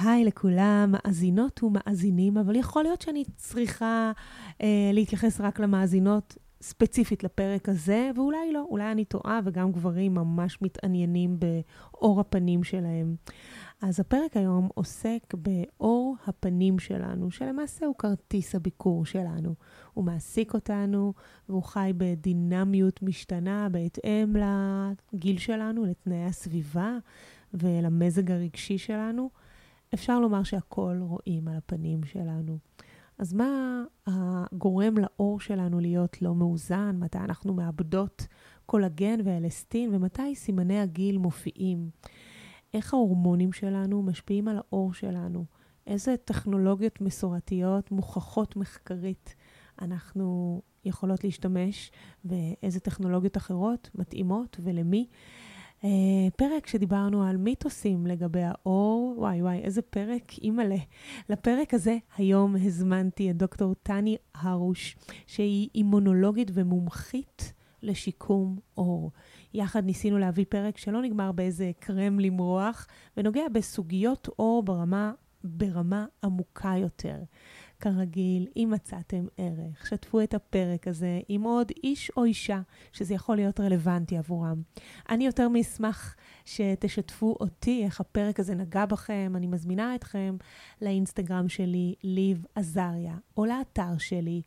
היי לכולם, מאזינות ומאזינים, אבל יכול להיות שאני צריכה אה, להתייחס רק למאזינות ספציפית לפרק הזה, ואולי לא, אולי אני טועה, וגם גברים ממש מתעניינים באור הפנים שלהם. אז הפרק היום עוסק באור הפנים שלנו, שלמעשה הוא כרטיס הביקור שלנו. הוא מעסיק אותנו, והוא חי בדינמיות משתנה בהתאם לגיל שלנו, לתנאי הסביבה ולמזג הרגשי שלנו. אפשר לומר שהכל רואים על הפנים שלנו. אז מה הגורם לאור שלנו להיות לא מאוזן? מתי אנחנו מאבדות קולגן ואלסטין? ומתי סימני הגיל מופיעים? איך ההורמונים שלנו משפיעים על האור שלנו? איזה טכנולוגיות מסורתיות מוכחות מחקרית אנחנו יכולות להשתמש, ואיזה טכנולוגיות אחרות מתאימות ולמי? Uh, פרק שדיברנו על מיתוסים לגבי האור, וואי וואי, איזה פרק, אימא'לה. לפרק הזה היום הזמנתי את דוקטור טני הרוש, שהיא אימונולוגית ומומחית לשיקום אור. יחד ניסינו להביא פרק שלא נגמר באיזה קרם למרוח, ונוגע בסוגיות אור ברמה, ברמה עמוקה יותר. כרגיל, אם מצאתם ערך, שתפו את הפרק הזה עם עוד איש או אישה שזה יכול להיות רלוונטי עבורם. אני יותר מאשמח שתשתפו אותי איך הפרק הזה נגע בכם. אני מזמינה אתכם לאינסטגרם שלי, ליב עזריה, או לאתר שלי.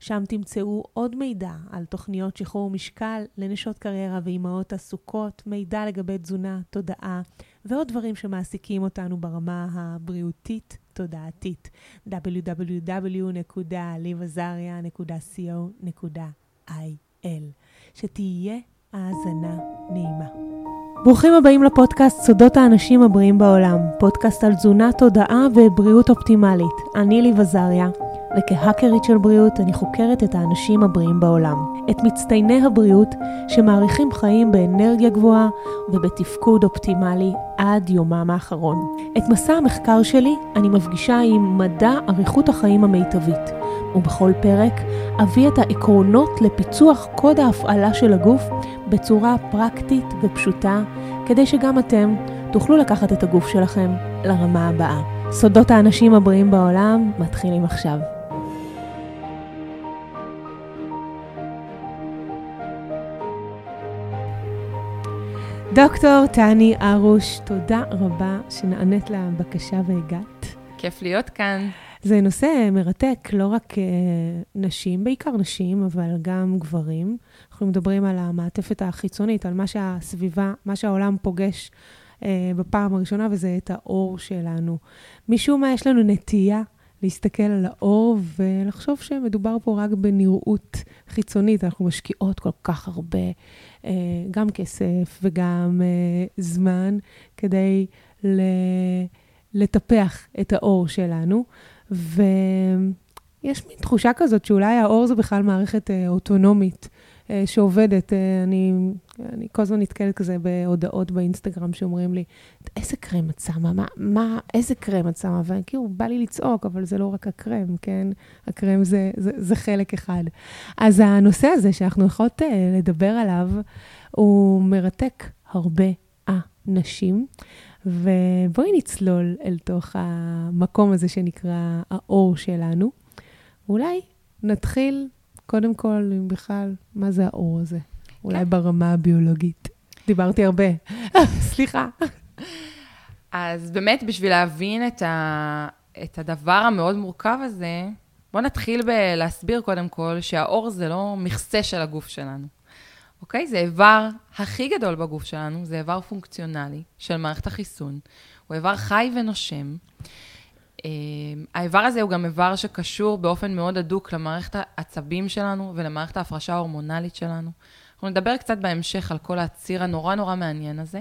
שם תמצאו עוד מידע על תוכניות שחרור משקל לנשות קריירה ואימהות עסוקות, מידע לגבי תזונה, תודעה ועוד דברים שמעסיקים אותנו ברמה הבריאותית תודעתית www.livazarya.co.il שתהיה האזנה נעימה. ברוכים הבאים לפודקאסט סודות האנשים הבריאים בעולם, פודקאסט על תזונה, תודעה ובריאות אופטימלית. אני ליב עזריה, וכהאקרית של בריאות אני חוקרת את האנשים הבריאים בעולם. את מצטייני הבריאות שמאריכים חיים באנרגיה גבוהה ובתפקוד אופטימלי עד יומם האחרון. את מסע המחקר שלי אני מפגישה עם מדע אריכות החיים המיטבית, ובכל פרק אביא את העקרונות לפיצוח קוד ההפעלה של הגוף בצורה פרקטית ופשוטה, כדי שגם אתם תוכלו לקחת את הגוף שלכם לרמה הבאה. סודות האנשים הבריאים בעולם מתחילים עכשיו. דוקטור טני ארוש, תודה רבה שנענית לבקשה והגעת. כיף להיות כאן. זה נושא מרתק, לא רק uh, נשים, בעיקר נשים, אבל גם גברים. אנחנו מדברים על המעטפת החיצונית, על מה שהסביבה, מה שהעולם פוגש uh, בפעם הראשונה, וזה את האור שלנו. משום מה יש לנו נטייה להסתכל על האור ולחשוב שמדובר פה רק בנראות חיצונית. אנחנו משקיעות כל כך הרבה, גם כסף וגם uh, זמן, כדי. לטפח את האור שלנו. ויש מין תחושה כזאת שאולי האור זה בכלל מערכת אה, אוטונומית אה, שעובדת. אה, אני, אני כל הזמן נתקלת כזה בהודעות באינסטגרם שאומרים לי, איזה קרם את שמה? מה, מה, איזה קרם את שמה? וכאילו, בא לי לצעוק, אבל זה לא רק הקרם, כן? הקרם זה, זה, זה חלק אחד. אז הנושא הזה שאנחנו יכולות לדבר עליו, הוא מרתק הרבה אנשים. ובואי נצלול אל תוך המקום הזה שנקרא האור שלנו. אולי נתחיל קודם כל עם בכלל, מה זה האור הזה? כן. אולי ברמה הביולוגית. דיברתי הרבה, סליחה. אז באמת, בשביל להבין את, ה... את הדבר המאוד מורכב הזה, בואו נתחיל בלהסביר קודם כל שהאור זה לא מכסה של הגוף שלנו. אוקיי? זה איבר הכי גדול בגוף שלנו, זה איבר פונקציונלי של מערכת החיסון. הוא איבר חי ונושם. אה, האיבר הזה הוא גם איבר שקשור באופן מאוד הדוק למערכת העצבים שלנו ולמערכת ההפרשה ההורמונלית שלנו. אנחנו נדבר קצת בהמשך על כל הציר הנורא נורא מעניין הזה,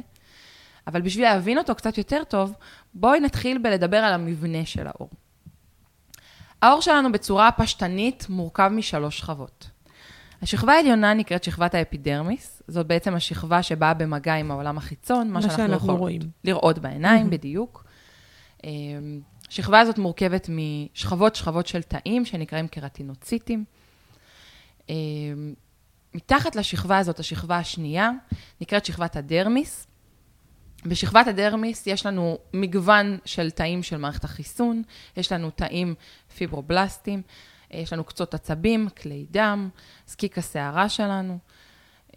אבל בשביל להבין אותו קצת יותר טוב, בואי נתחיל בלדבר על המבנה של האור. האור שלנו בצורה פשטנית מורכב משלוש שכבות. השכבה העליונה נקראת שכבת האפידרמיס, זאת בעצם השכבה שבאה במגע עם העולם החיצון, מה, מה שאנחנו, שאנחנו יכולים. לראות בעיניים, mm-hmm. בדיוק. השכבה הזאת מורכבת משכבות שכבות של תאים שנקראים קרטינוציטים. אמ, מתחת לשכבה הזאת, השכבה השנייה, נקראת שכבת הדרמיס. בשכבת הדרמיס יש לנו מגוון של תאים של מערכת החיסון, יש לנו תאים פיברובלסטיים, יש לנו קצות עצבים, כלי דם, זקיק השערה שלנו.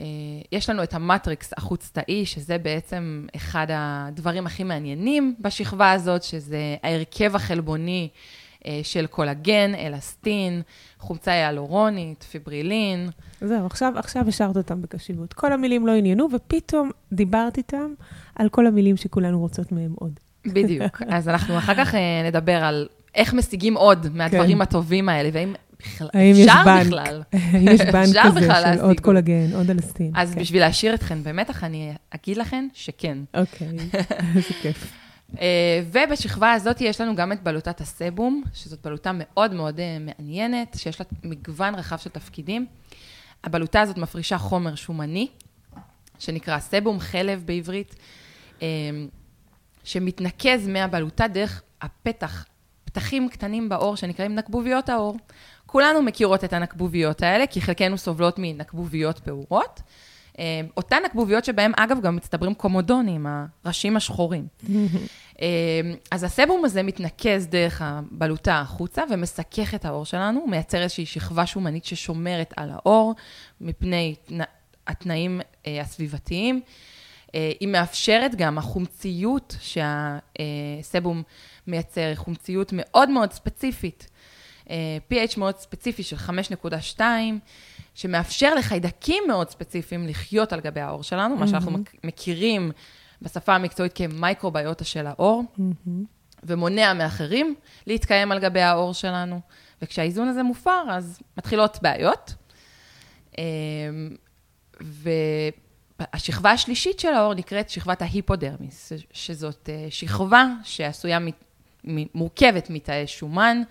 אה, יש לנו את המטריקס החוץ-תאי, שזה בעצם אחד הדברים הכי מעניינים בשכבה הזאת, שזה ההרכב החלבוני אה, של קולגן, אלסטין, חומצה היאלורונית, פיברילין. זהו, עכשיו, עכשיו השארת אותם בקשיבות. כל המילים לא עניינו, ופתאום דיברת איתם על כל המילים שכולנו רוצות מהם עוד. בדיוק. אז אנחנו אחר כך אה, נדבר על איך משיגים עוד מהדברים כן. הטובים האלה, והאם בכלל, האם אפשר יש בנק, בכלל. האם יש בנק כזה של עוד קולגן, עוד אלסטין. אז כן. בשביל להשאיר אתכן במתח, אני אגיד לכן שכן. אוקיי, איזה כיף. אה, ובשכבה הזאת יש לנו גם את בלוטת הסבום, שזאת בלוטה מאוד מאוד אה, מעניינת, שיש לה מגוון רחב של תפקידים. הבלוטה הזאת מפרישה חומר שומני, שנקרא סבום, חלב בעברית, אה, שמתנקז מהבלוטה דרך הפתח, פתחים קטנים בעור שנקראים נקבוביות העור. כולנו מכירות את הנקבוביות האלה, כי חלקנו סובלות מנקבוביות פעורות. אותן נקבוביות שבהן, אגב, גם מצטברים קומודונים, הראשים השחורים. אמ, אז הסבום הזה מתנקז דרך הבלוטה החוצה ומסכך את העור שלנו, הוא מייצר איזושהי שכבה שומנית ששומרת על העור מפני התנאים אה, הסביבתיים. אה, היא מאפשרת גם, החומציות שהסבום מייצר, חומציות מאוד מאוד ספציפית, אה, pH מאוד ספציפי של 5.2, שמאפשר לחיידקים מאוד ספציפיים לחיות על גבי העור שלנו, mm-hmm. מה שאנחנו מכירים בשפה המקצועית כמייקרוביוטה של העור, mm-hmm. ומונע מאחרים להתקיים על גבי העור שלנו. וכשהאיזון הזה מופר, אז מתחילות בעיות. אמ, והשכבה השלישית של העור נקראת שכבת ההיפודרמיס, שזאת אה, שכבה שעשויה, מורכבת מתאי שומן,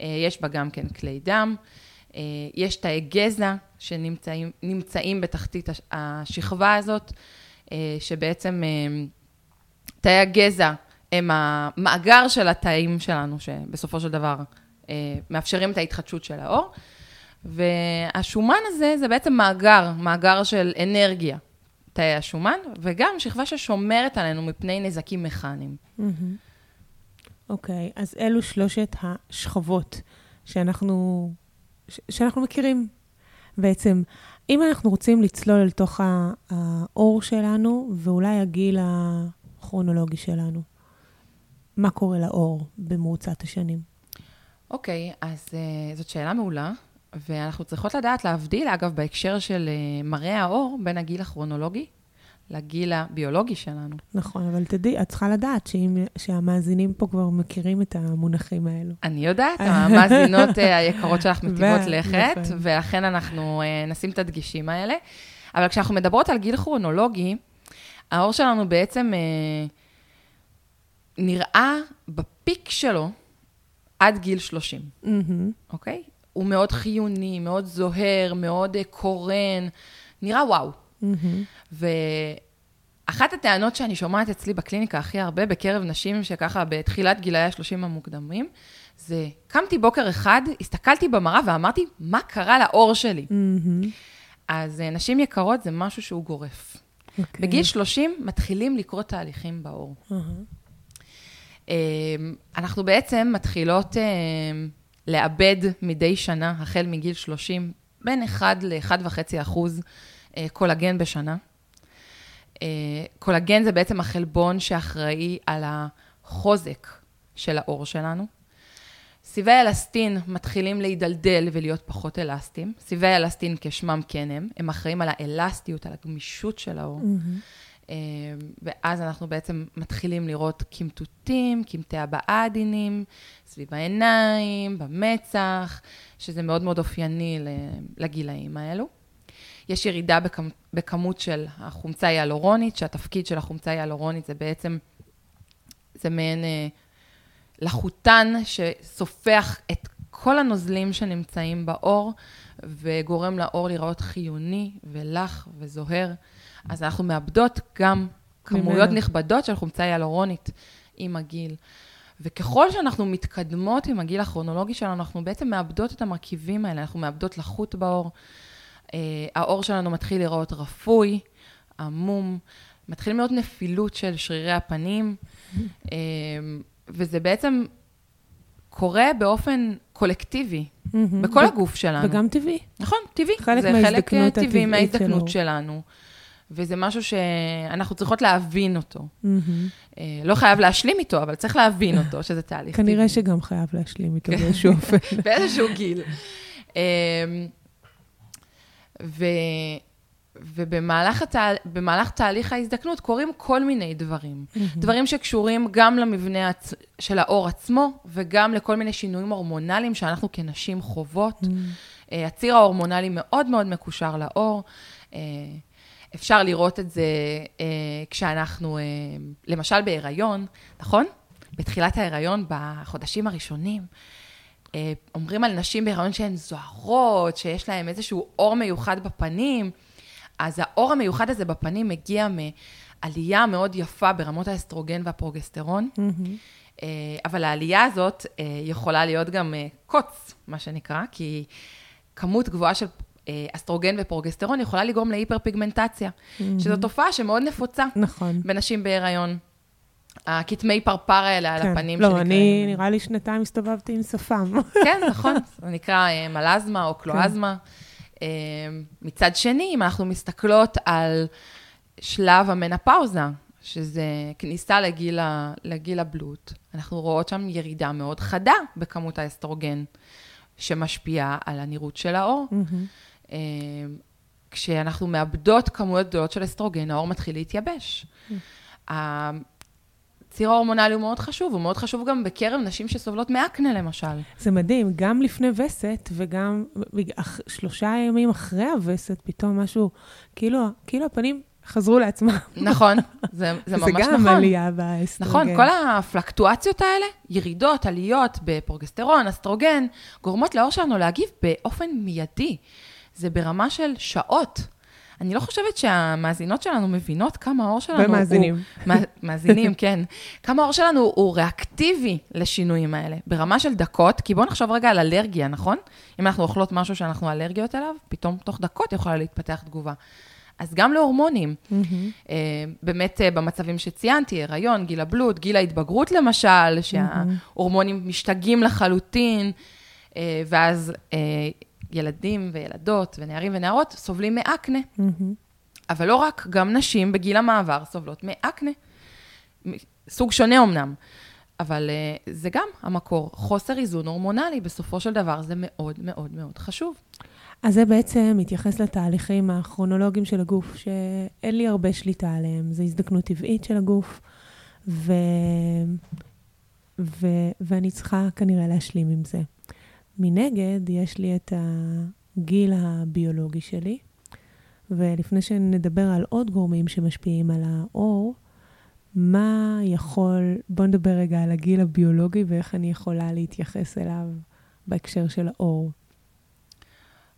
אה, יש בה גם כן כלי דם, אה, יש תאי גזע שנמצאים בתחתית השכבה הזאת, אה, שבעצם תאי הגזע הם המאגר של התאים שלנו, שבסופו של דבר מאפשרים את ההתחדשות של האור. והשומן הזה זה בעצם מאגר, מאגר של אנרגיה, תאי השומן, וגם שכבה ששומרת עלינו מפני נזקים מכניים. אוקיי, okay, אז אלו שלושת השכבות שאנחנו, שאנחנו מכירים בעצם. אם אנחנו רוצים לצלול אל תוך האור שלנו, ואולי הגיל הכרונולוגי שלנו, מה קורה לאור במרוצת השנים? אוקיי, okay, אז uh, זאת שאלה מעולה, ואנחנו צריכות לדעת להבדיל, אגב, בהקשר של uh, מראה האור, בין הגיל הכרונולוגי לגיל הביולוגי שלנו. נכון, אבל תדעי, את צריכה לדעת שאם, שהמאזינים פה כבר מכירים את המונחים האלו. אני יודעת, המאזינות אה, היקרות שלך מטיבות לכת, נכון. ולכן אנחנו uh, נשים את הדגישים האלה. אבל כשאנחנו מדברות על גיל כרונולוגי, העור שלנו בעצם uh, נראה בפיק שלו עד גיל 30, mm-hmm. אוקיי? הוא מאוד חיוני, מאוד זוהר, מאוד קורן, נראה וואו. Mm-hmm. ואחת הטענות שאני שומעת אצלי בקליניקה הכי הרבה, בקרב נשים שככה בתחילת גילאי ה-30 המוקדמים, זה קמתי בוקר אחד, הסתכלתי במראה ואמרתי, מה קרה לעור שלי? Mm-hmm. אז אה, נשים יקרות זה משהו שהוא גורף. Okay. אוקיי. בגיל 30 מתחילים לקרות תהליכים בעור. Mm-hmm. אנחנו בעצם מתחילות אה, לאבד מדי שנה, החל מגיל 30, בין 1 ל-1.5 אחוז קולגן בשנה. אה, קולגן זה בעצם החלבון שאחראי על החוזק של העור שלנו. סיבי אלסטין מתחילים להידלדל ולהיות פחות אלסטיים. סיבי אלסטין כשמם כן הם, הם אחראים על האלסטיות, על הגמישות של העור. Mm-hmm. ואז אנחנו בעצם מתחילים לראות קמטוטים, קמטי הבעה עדינים, סביב העיניים, במצח, שזה מאוד מאוד אופייני לגילאים האלו. יש ירידה בכמ, בכמות של החומצה היאלורונית, שהתפקיד של החומצה היאלורונית זה בעצם, זה מעין אה, לחוטן שסופח את כל הנוזלים שנמצאים בעור, וגורם לעור להיראות חיוני ולח וזוהר. אז אנחנו מאבדות גם כמויות ממנו. נכבדות של חומצה היאלורונית עם הגיל. וככל שאנחנו מתקדמות עם הגיל הכרונולוגי שלנו, אנחנו בעצם מאבדות את המרכיבים האלה, אנחנו מאבדות לחות בעור, העור שלנו מתחיל לראות רפוי, עמום, מתחיל מאוד נפילות של שרירי הפנים, אה, וזה בעצם קורה באופן קולקטיבי, מהמם. בכל הגוף שלנו. וגם טבעי. נכון, טבעי. חלק זה חלק אה, טבעי מההזדקנות. שלנו. וזה משהו שאנחנו צריכות להבין אותו. אה, לא חייב להשלים איתו, אבל צריך להבין אותו, שזה תהליך. כנראה שגם חייב להשלים איתו. באיזשהו אופן. באיזשהו גיל. ו... ובמהלך התה... תהליך ההזדקנות קורים כל מיני דברים. דברים שקשורים גם למבנה הצ... של האור עצמו, וגם לכל מיני שינויים הורמונליים שאנחנו כנשים חוות. אה, הציר ההורמונלי מאוד מאוד מקושר לאור. אה, אפשר לראות את זה אה, כשאנחנו, למשל בהיריון, נכון? בתחילת ההיריון, בחודשים הראשונים, אומרים על נשים בהיריון שהן זוהרות, שיש להן איזשהו אור מיוחד בפנים. אז האור המיוחד הזה בפנים מגיע מעלייה מאוד יפה ברמות האסטרוגן והפרוגסטרון. מהמם. אה, אבל העלייה הזאת אה, יכולה להיות גם אה, קוץ, מה שנקרא, כי כמות גבוהה של אה, אסטרוגן ופרוגסטרון יכולה לגרום להיפרפיגמנטציה, שזו תופעה שמאוד נפוצה נכון. בנשים בהיריון. הכתמי פרפר האלה על כן. הפנים לא, שנקראים- אני נראה לי שנתיים הסתובבתי עם שפם. כן, נכון, זה נקרא אה, מלזמה או קלואזמה. אה, מצד שני, אם אנחנו מסתכלות על שלב המנפאוזה, שזה כניסה לגיל, ה, לגיל הבלוט, אנחנו רואות שם ירידה מאוד חדה בכמות האסטרוגן, שמשפיעה על הנראות של האור. אה, כשאנחנו מאבדות כמויות גדולות של אסטרוגן, האור מתחיל להתייבש. הציר ההורמונלי הוא מאוד חשוב, הוא מאוד חשוב גם בקרב נשים שסובלות מאקנה, למשל. זה מדהים, גם לפני וסת וגם אח- שלושה ימים אחרי הווסת, פתאום משהו, כאילו, כאילו הפנים חזרו לעצמם. נכון, זה, זה ממש זה גם נכון. עלייה באסטרוגן. נכון, כל הפלקטואציות האלה, ירידות, עליות בפרוגסטרון, אסטרוגן, גורמות לאור שלנו להגיב באופן מיידי. זה ברמה של שעות. אני לא חושבת שהמאזינות שלנו מבינות כמה האור שלנו ומאזינים. הוא... מאזינים, כן. כמה האור שלנו הוא ריאקטיבי לשינויים האלה, ברמה של דקות, כי בואו נחשוב רגע על אלרגיה, נכון? אם אנחנו אוכלות משהו שאנחנו אלרגיות אליו, פתאום תוך דקות יכולה להתפתח תגובה. אז גם להורמונים, מהמם. אה, באמת אה, במצבים שציינתי, הריון, גיל הבלוט, גיל ההתבגרות למשל, שההורמונים משתגעים לחלוטין, אה, ואז אה, ילדים וילדות ונערים ונערות סובלים מאקנה. מהמם. אבל לא רק, גם נשים בגיל המעבר סובלות מאקנה. סוג שונה אמנם, אבל uh, זה גם המקור. חוסר איזון הורמונלי, בסופו של דבר, זה מאוד מאוד מאוד חשוב. אז זה בעצם מתייחס לתהליכים הכרונולוגיים של הגוף, שאין לי הרבה שליטה עליהם. זו הזדקנות טבעית של הגוף, ו... ו... ואני צריכה כנראה להשלים עם זה. מנגד, יש לי את הגיל הביולוגי שלי, ולפני שנדבר על עוד גורמים שמשפיעים על האור, מה יכול, בוא נדבר רגע על הגיל הביולוגי ואיך אני יכולה להתייחס אליו בהקשר של האור.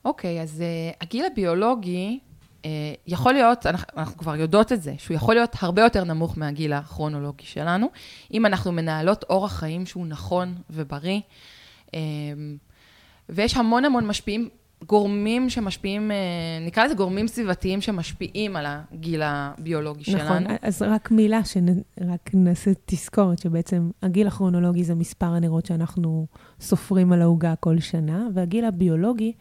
אוקיי, אז uh, הגיל הביולוגי uh, יכול להיות, אנחנו, אנחנו כבר יודעות את זה, שהוא יכול להיות הרבה יותר נמוך מהגיל הכרונולוגי שלנו, אם אנחנו מנהלות אורח חיים שהוא נכון ובריא. Um, ויש המון המון משפיעים, גורמים שמשפיעים, uh, נקרא לזה גורמים סביבתיים שמשפיעים על הגיל הביולוגי שלנו. נכון, אז רק מילה, שרק נעשה תזכורת, שבעצם הגיל הכרונולוגי זה מספר הנרות שאנחנו סופרים על העוגה כל שנה, והגיל הביולוגי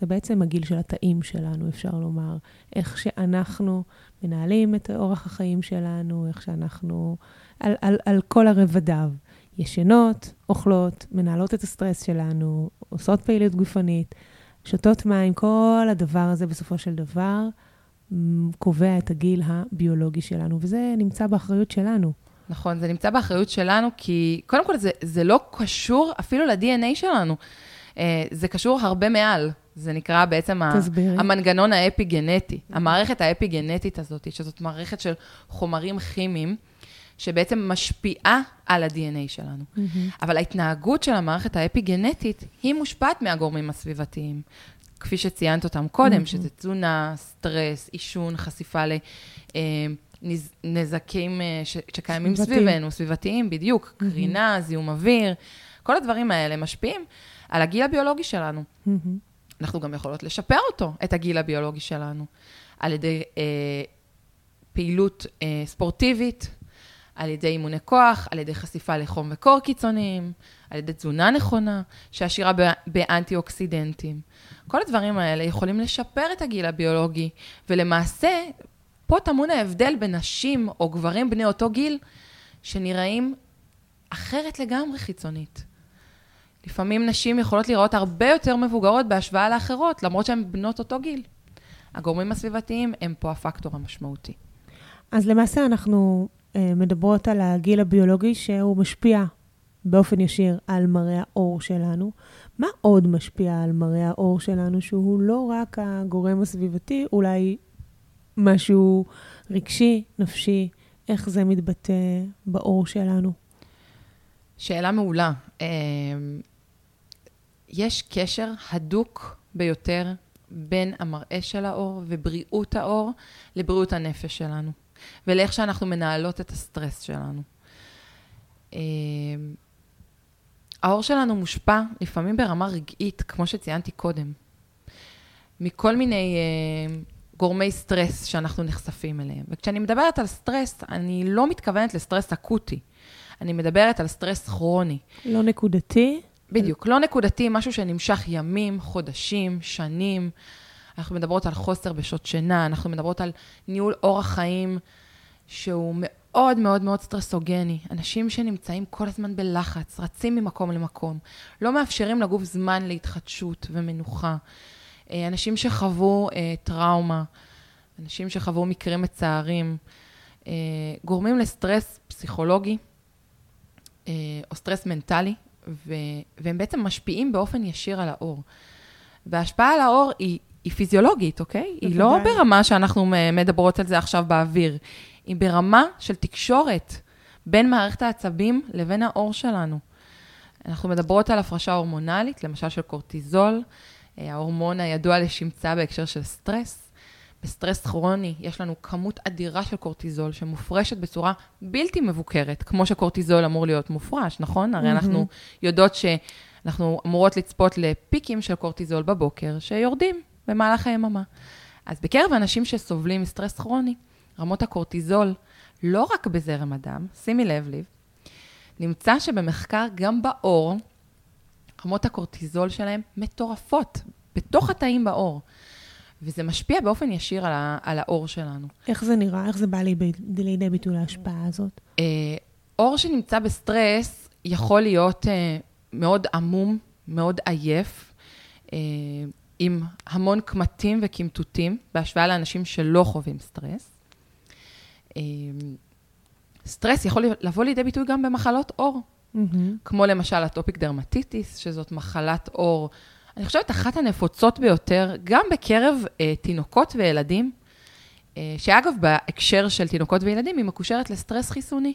זה בעצם הגיל של התאים שלנו, אפשר לומר. איך שאנחנו מנהלים את אורח החיים שלנו, איך שאנחנו, על, על, על כל הרבדיו. ישנות, אוכלות, מנהלות את הסטרס שלנו, עושות פעילות גופנית, שותות מים, כל הדבר הזה בסופו של דבר קובע את הגיל הביולוגי שלנו, וזה נמצא באחריות שלנו. נכון, זה נמצא באחריות שלנו, כי קודם כל זה, זה לא קשור אפילו ל-DNA שלנו. אה, זה קשור הרבה מעל. זה נקרא בעצם תסבירי. המנגנון האפיגנטי. המערכת האפיגנטית הזאת, שזאת מערכת של חומרים כימיים, שבעצם משפיעה על ה-DNA שלנו. אבל ההתנהגות של המערכת האפיגנטית, היא מושפעת מהגורמים הסביבתיים. כפי שציינת אותם קודם, שזה תזונה, סטרס, עישון, חשיפה לנזקים שקיימים סביבתיים. סביבנו, סביבתיים, בדיוק, קרינה, זיהום אוויר, כל הדברים האלה משפיעים על הגיל הביולוגי שלנו. מהמם. אנחנו גם יכולות לשפר אותו, את הגיל הביולוגי שלנו, על ידי אה, פעילות אה, ספורטיבית, על ידי אימוני כוח, על ידי חשיפה לחום וקור קיצוניים, על ידי תזונה נכונה, שעשירה באנטי-אוקסידנטים. כל הדברים האלה יכולים לשפר את הגיל הביולוגי, ולמעשה, פה טמון ההבדל בין נשים או גברים בני אותו גיל, שנראים אחרת לגמרי חיצונית. לפעמים נשים יכולות להיראות הרבה יותר מבוגרות בהשוואה לאחרות, למרות שהן בנות אותו גיל. הגורמים הסביבתיים הם פה הפקטור המשמעותי. אז למעשה אנחנו מדברות על הגיל הביולוגי שהוא משפיע באופן ישיר על מראה העור שלנו. מה עוד משפיע על מראה העור שלנו, שהוא לא רק הגורם הסביבתי, אולי משהו רגשי, נפשי, איך זה מתבטא בעור שלנו? שאלה מעולה. אה, יש קשר הדוק ביותר בין המראה של העור ובריאות העור לבריאות הנפש שלנו, ולאיך שאנחנו מנהלות את הסטרס שלנו. אה, העור שלנו מושפע לפעמים ברמה רגעית, כמו שציינתי קודם, מכל מיני אה, גורמי סטרס שאנחנו נחשפים אליהם. וכשאני מדברת על סטרס, אני לא מתכוונת לסטרס אקוטי, אני מדברת על סטרס כרוני. לא נקודתי? בדיוק, לא נקודתי, משהו שנמשך ימים, חודשים, שנים. אנחנו מדברות על חוסר בשעות שינה, אנחנו מדברות על ניהול אורח חיים שהוא מאוד מאוד מאוד סטרסוגני. אנשים שנמצאים כל הזמן בלחץ, רצים ממקום למקום, לא מאפשרים לגוף זמן להתחדשות ומנוחה. אה, אנשים שחוו אה, טראומה, אנשים שחוו מקרים מצערים, אה, גורמים לסטרס פסיכולוגי אה, או סטרס מנטלי, ו, והם בעצם משפיעים באופן ישיר על העור. וההשפעה על העור היא, היא פיזיולוגית, אוקיי? היא לא ברמה שאנחנו מדברות על זה עכשיו באוויר. היא ברמה של תקשורת בין מערכת העצבים לבין העור שלנו. אנחנו מדברות על הפרשה הורמונלית, למשל של קורטיזול, אה, ההורמון הידוע לשמצה בהקשר של סטרס. בסטרס כרוני יש לנו כמות אדירה של קורטיזול שמופרשת בצורה בלתי מבוקרת, כמו שקורטיזול אמור להיות מופרש, נכון? הרי mm-hmm. אנחנו יודעות שאנחנו אמורות לצפות לפיקים של קורטיזול בבוקר, שיורדים במהלך היממה. אז בקרב אנשים שסובלים מסטרס כרוני, רמות הקורטיזול, לא רק בזרם הדם, שימי לב לי, נמצא שבמחקר גם בעור, רמות הקורטיזול שלהם מטורפות, בתוך התאים בעור. וזה משפיע באופן ישיר על, ה, על העור שלנו. איך זה נראה? איך זה בא לידי, לידי ביטוי ההשפעה הזאת? אה, עור שנמצא בסטרס יכול להיות אה, מאוד עמום, מאוד עייף, אה, עם המון קמטים וקמטוטים, בהשוואה לאנשים שלא חווים סטרס. אה, סטרס יכול לבוא לידי ביטוי גם במחלות עור, mm-hmm. כמו למשל הטופיק דרמטיטיס, שזאת מחלת עור, אני חושבת אחת הנפוצות ביותר, גם בקרב אה, תינוקות וילדים, אה, שאגב, בהקשר של תינוקות וילדים, היא מקושרת לסטרס חיסוני.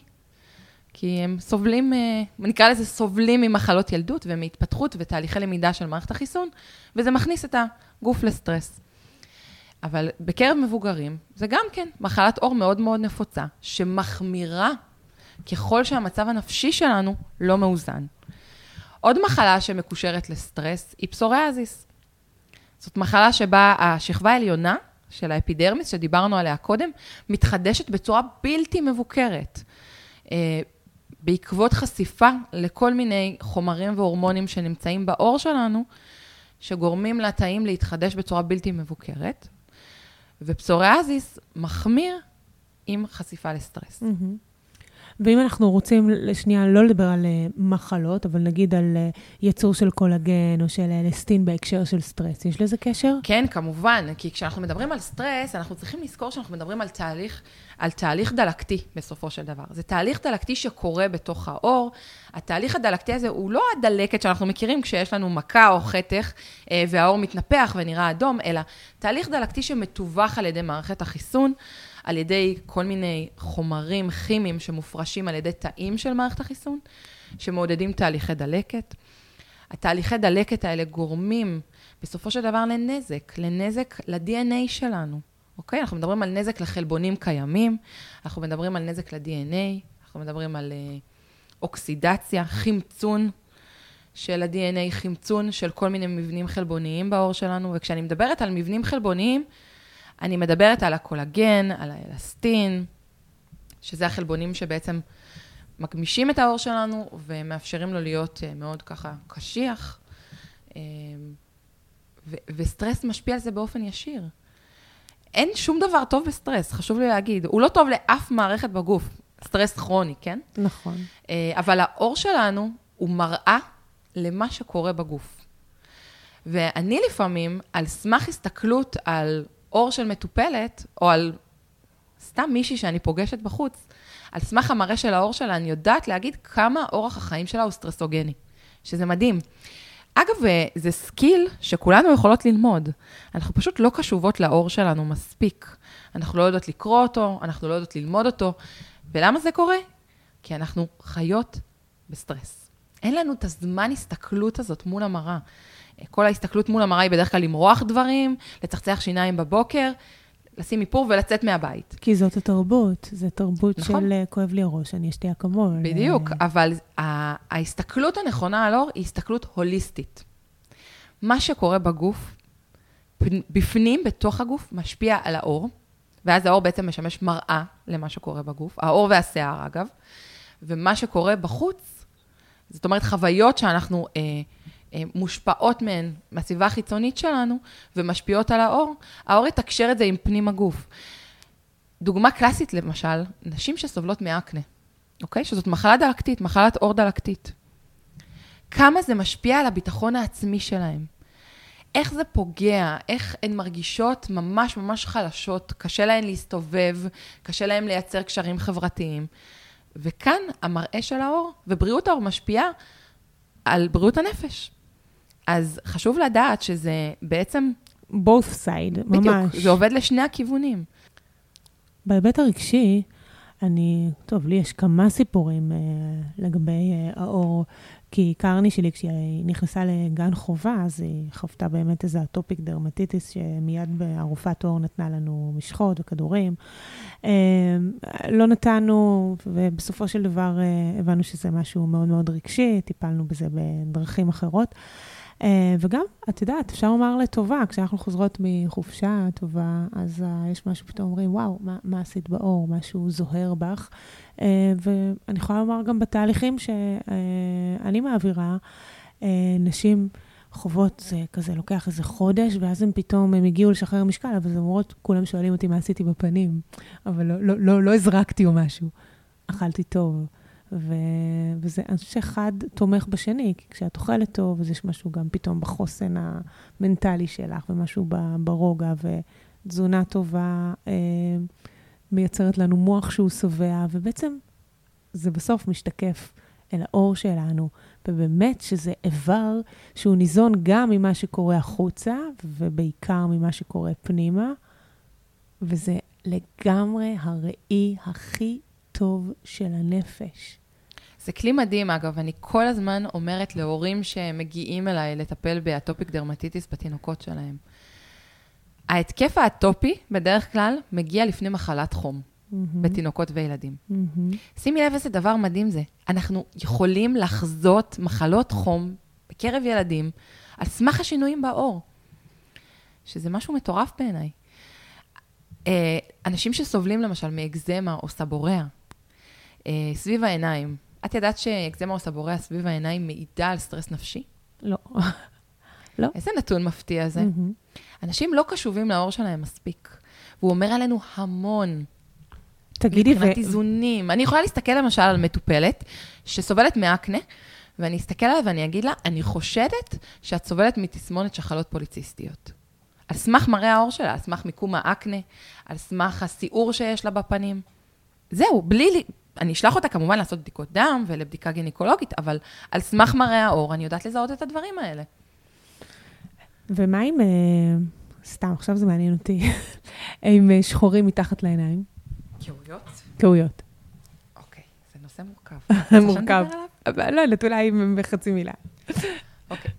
כי הם סובלים, אה, נקרא לזה סובלים ממחלות ילדות ומהתפתחות ותהליכי למידה של מערכת החיסון, וזה מכניס את הגוף לסטרס. אבל בקרב מבוגרים, זה גם כן מחלת עור מאוד מאוד נפוצה, שמחמירה ככל שהמצב הנפשי שלנו לא מאוזן. עוד מחלה שמקושרת לסטרס היא פסוריאזיס. זאת מחלה שבה השכבה העליונה של האפידרמיס, שדיברנו עליה קודם, מתחדשת בצורה בלתי מבוקרת. בעקבות חשיפה לכל מיני חומרים והורמונים שנמצאים בעור שלנו, שגורמים לתאים להתחדש בצורה בלתי מבוקרת, ופסוריאזיס מחמיר עם חשיפה לסטרס. Mm-hmm. ואם אנחנו רוצים לשנייה לא לדבר על אה, מחלות, אבל נגיד על אה, ייצור של קולגן או של אלסטין בהקשר של סטרס, יש לזה קשר? כן, כמובן, כי כשאנחנו מדברים על סטרס, אנחנו צריכים לזכור שאנחנו מדברים על תהליך, על תהליך דלקתי בסופו של דבר. זה תהליך דלקתי שקורה בתוך העור. התהליך הדלקתי הזה הוא לא הדלקת שאנחנו מכירים כשיש לנו מכה או חתך והעור מתנפח ונראה אדום, אלא תהליך דלקתי שמתווך על ידי מערכת החיסון. על ידי כל מיני חומרים כימיים שמופרשים על ידי תאים של מערכת החיסון, שמעודדים תהליכי דלקת. התהליכי דלקת האלה גורמים בסופו של דבר לנזק, לנזק ל-DNA שלנו, אוקיי? אנחנו מדברים על נזק לחלבונים קיימים, אנחנו מדברים על נזק ל-DNA, אנחנו מדברים על uh, אוקסידציה, חמצון של ה-DNA, חמצון של כל מיני מבנים חלבוניים בעור שלנו, וכשאני מדברת על מבנים חלבוניים, אני מדברת על הקולגן, על האלסטין, שזה החלבונים שבעצם מגמישים את העור שלנו ומאפשרים לו להיות אה, מאוד ככה קשיח. אה, ו- וסטרס משפיע על זה באופן ישיר. אין שום דבר טוב בסטרס, חשוב לי להגיד. הוא לא טוב לאף מערכת בגוף, סטרס כרוני, כן? נכון. אה, אבל העור שלנו הוא מראה למה שקורה בגוף. ואני לפעמים, על סמך הסתכלות על עור של מטופלת, או על סתם מישהי שאני פוגשת בחוץ, על סמך המראה של העור שלה, אני יודעת להגיד כמה אורח החיים שלה הוא סטרסוגני, שזה מדהים. אגב, אה, זה skill שכולנו יכולות ללמוד. אנחנו פשוט לא קשובות לעור שלנו מספיק. אנחנו לא יודעות לקרוא אותו, אנחנו לא יודעות ללמוד אותו. ולמה זה קורה? כי אנחנו חיות בסטרס. אין לנו את הזמן הסתכלות הזאת מול המראה. כל ההסתכלות מול המראה היא בדרך כלל למרוח דברים, לצחצח שיניים בבוקר, לשים איפור ולצאת מהבית. כי זאת התרבות, זו תרבות נכון. של אה, כואב לי הראש, אני אשתי אקמול. בדיוק, אה, אבל ההסתכלות הנכונה על אור היא הסתכלות הוליסטית. מה שקורה בגוף, בפנים, בתוך הגוף, משפיע על האור, ואז האור בעצם משמש מראה למה שקורה בגוף, האור והשיער אגב, ומה שקורה בחוץ, זאת אומרת חוויות שאנחנו אה, אה, מושפעות מהן, מהסביבה החיצונית שלנו, ומשפיעות על האור, האור יתקשר את זה עם פנים הגוף. דוגמה קלאסית למשל, נשים שסובלות מאקנה, אוקיי? שזאת מחלה דלקתית, מחלת עור דלקתית. כמה זה משפיע על הביטחון העצמי שלהם. איך זה פוגע, איך הן מרגישות ממש ממש חלשות, קשה להן להסתובב, קשה להן לייצר קשרים חברתיים. וכאן המראה של האור ובריאות האור משפיעה על בריאות הנפש. אז חשוב לדעת שזה בעצם, both side, ממש. בדיוק, זה עובד לשני הכיוונים. בהיבט הרגשי, אני, טוב, לי יש כמה סיפורים אה, לגבי אה, האור, כי קרני שלי, כשהיא נכנסה לגן חובה, אז היא חוותה באמת איזה אטופיק דרמטיטיס, שמיד הרופאת עור נתנה לנו משחות וכדורים. אה, לא נתנו, ובסופו של דבר אה, הבנו שזה משהו מאוד מאוד רגשי, טיפלנו בזה בדרכים אחרות. Uh, וגם, את יודעת, אפשר לומר לטובה, כשאנחנו חוזרות מחופשה טובה, אז uh, יש משהו, פתאום אומרים, וואו, מה, מה עשית באור? משהו זוהר בך. Uh, ואני יכולה לומר גם בתהליכים שאני מעבירה, נשים חוות, זה כזה לוקח איזה חודש, ואז הם פתאום, הם הגיעו לשחרר משקל, אבל זה אומרות, כולם שואלים אותי מה עשיתי בפנים, אבל לא, לא, לא, לא הזרקתי או משהו. אכלתי טוב. ו... וזה, אני חושבת תומך בשני, כי כשאת אוכלת טוב, אז יש משהו גם פתאום בחוסן המנטלי שלך, ומשהו ברוגע, ותזונה טובה אה, מייצרת לנו מוח שהוא שבע, ובעצם זה בסוף משתקף אל האור שלנו, ובאמת שזה איבר שהוא ניזון גם ממה שקורה החוצה, ובעיקר ממה שקורה פנימה, וזה לגמרי הראי הכי טוב של הנפש. זה כלי מדהים, אגב, אני כל הזמן אומרת להורים שמגיעים אליי לטפל באטופיק דרמטיטיס בתינוקות שלהם. ההתקף האטופי, בדרך כלל, מגיע לפני מחלת חום, Mm-hmm. בתינוקות וילדים. Mm-hmm. שימי לב איזה דבר מדהים זה. אנחנו יכולים לחזות מחלות חום בקרב ילדים על סמך השינויים בעור, שזה משהו מטורף בעיניי. אה, אנשים שסובלים למשל מאקזמה או סבוריאה, אה, סביב העיניים, את ידעת שאקזמה או סבוריאה סביב העיניים מעידה על סטרס נפשי? לא. לא. איזה נתון מפתיע זה. Mm-hmm. אנשים לא קשובים לעור שלהם מספיק, והוא אומר עלינו המון. תגידי, ו... מבחינת איזונים. אני יכולה להסתכל למשל על מטופלת שסובלת מאקנה, ואני אסתכל עליה ואני אגיד לה, אני חושדת שאת סובלת מתסמונת שחלות פוליציסטיות. על סמך מראה העור שלה, על סמך מיקום האקנה, על סמך הסיעור שיש לה בפנים. זהו, בלי... אני אשלח אותה כמובן לעשות בדיקות דם ולבדיקה גינקולוגית, אבל על סמך מראה העור אני יודעת לזהות את הדברים האלה. ומה עם, אה, סתם, עכשיו זה מעניין אותי, עם אה, שחורים מתחת לעיניים? קירויות? טעויות. אוקיי, זה נושא מורכב. מורכב. לא יודעת, אולי בחצי מילה. אוקיי.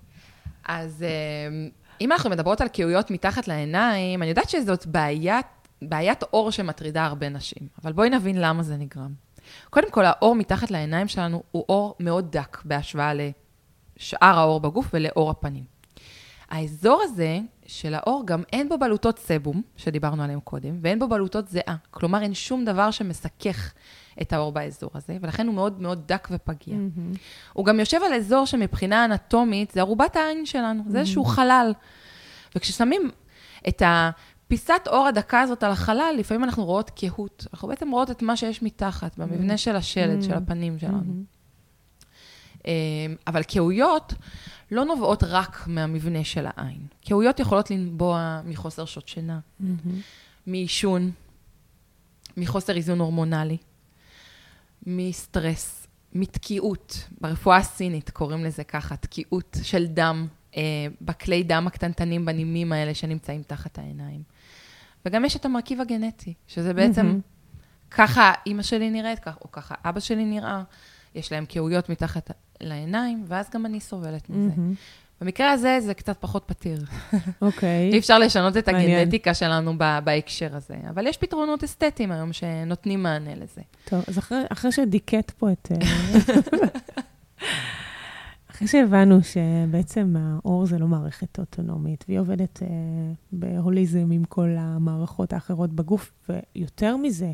אז אה, אם אנחנו מדברות על קיאויות מתחת לעיניים, אני יודעת שזאת בעיית, בעיית עור שמטרידה הרבה נשים, אבל בואי נבין למה זה נגרם. קודם כל, העור מתחת לעיניים שלנו הוא עור מאוד דק בהשוואה לשאר העור בגוף ולעור הפנים. האזור הזה של האור, גם אין בו בלוטות סבום, שדיברנו עליהם קודם, ואין בו בלוטות זיעה. כלומר, אין שום דבר שמסכך את האור באזור הזה, ולכן הוא מאוד מאוד דק ופגיע. מהמם. הוא גם יושב על אזור שמבחינה אנטומית זה ארובת העין שלנו, זה איזשהו חלל. וכששמים את הפיסת אור הדקה הזאת על החלל, לפעמים אנחנו רואות קהות. אנחנו בעצם רואות את מה שיש מתחת, במבנה של השלד, של הפנים שלנו. מהמם. אה, אבל קהויות לא נובעות רק מהמבנה של העין. קהויות יכולות לנבוע מחוסר שעות שינה. מעישון, מחוסר איזון הורמונלי, מסטרס, מתקיעות. ברפואה הסינית קוראים לזה ככה, תקיעות של דם, אה, בכלי דם הקטנטנים, בנימים האלה שנמצאים תחת העיניים. וגם יש את המרכיב הגנטי, שזה בעצם מהמם. ככה אימא שלי נראית, כך, או ככה אבא שלי נראה, יש להם קהויות מתחת לעיניים, ואז גם אני סובלת מזה. מהמם. במקרה הזה זה קצת פחות פתיר. אוקיי. אי אפשר לשנות את מעניין. הגנטיקה שלנו ב- בהקשר הזה, אבל יש פתרונות אסתטיים היום שנותנים מענה לזה. טוב, אז אחרי, אחרי שדיכאת פה את... אחרי שהבנו שבעצם האור זה לא מערכת אוטונומית, והיא עובדת אה, בהוליזם עם כל המערכות האחרות בגוף, ויותר מזה,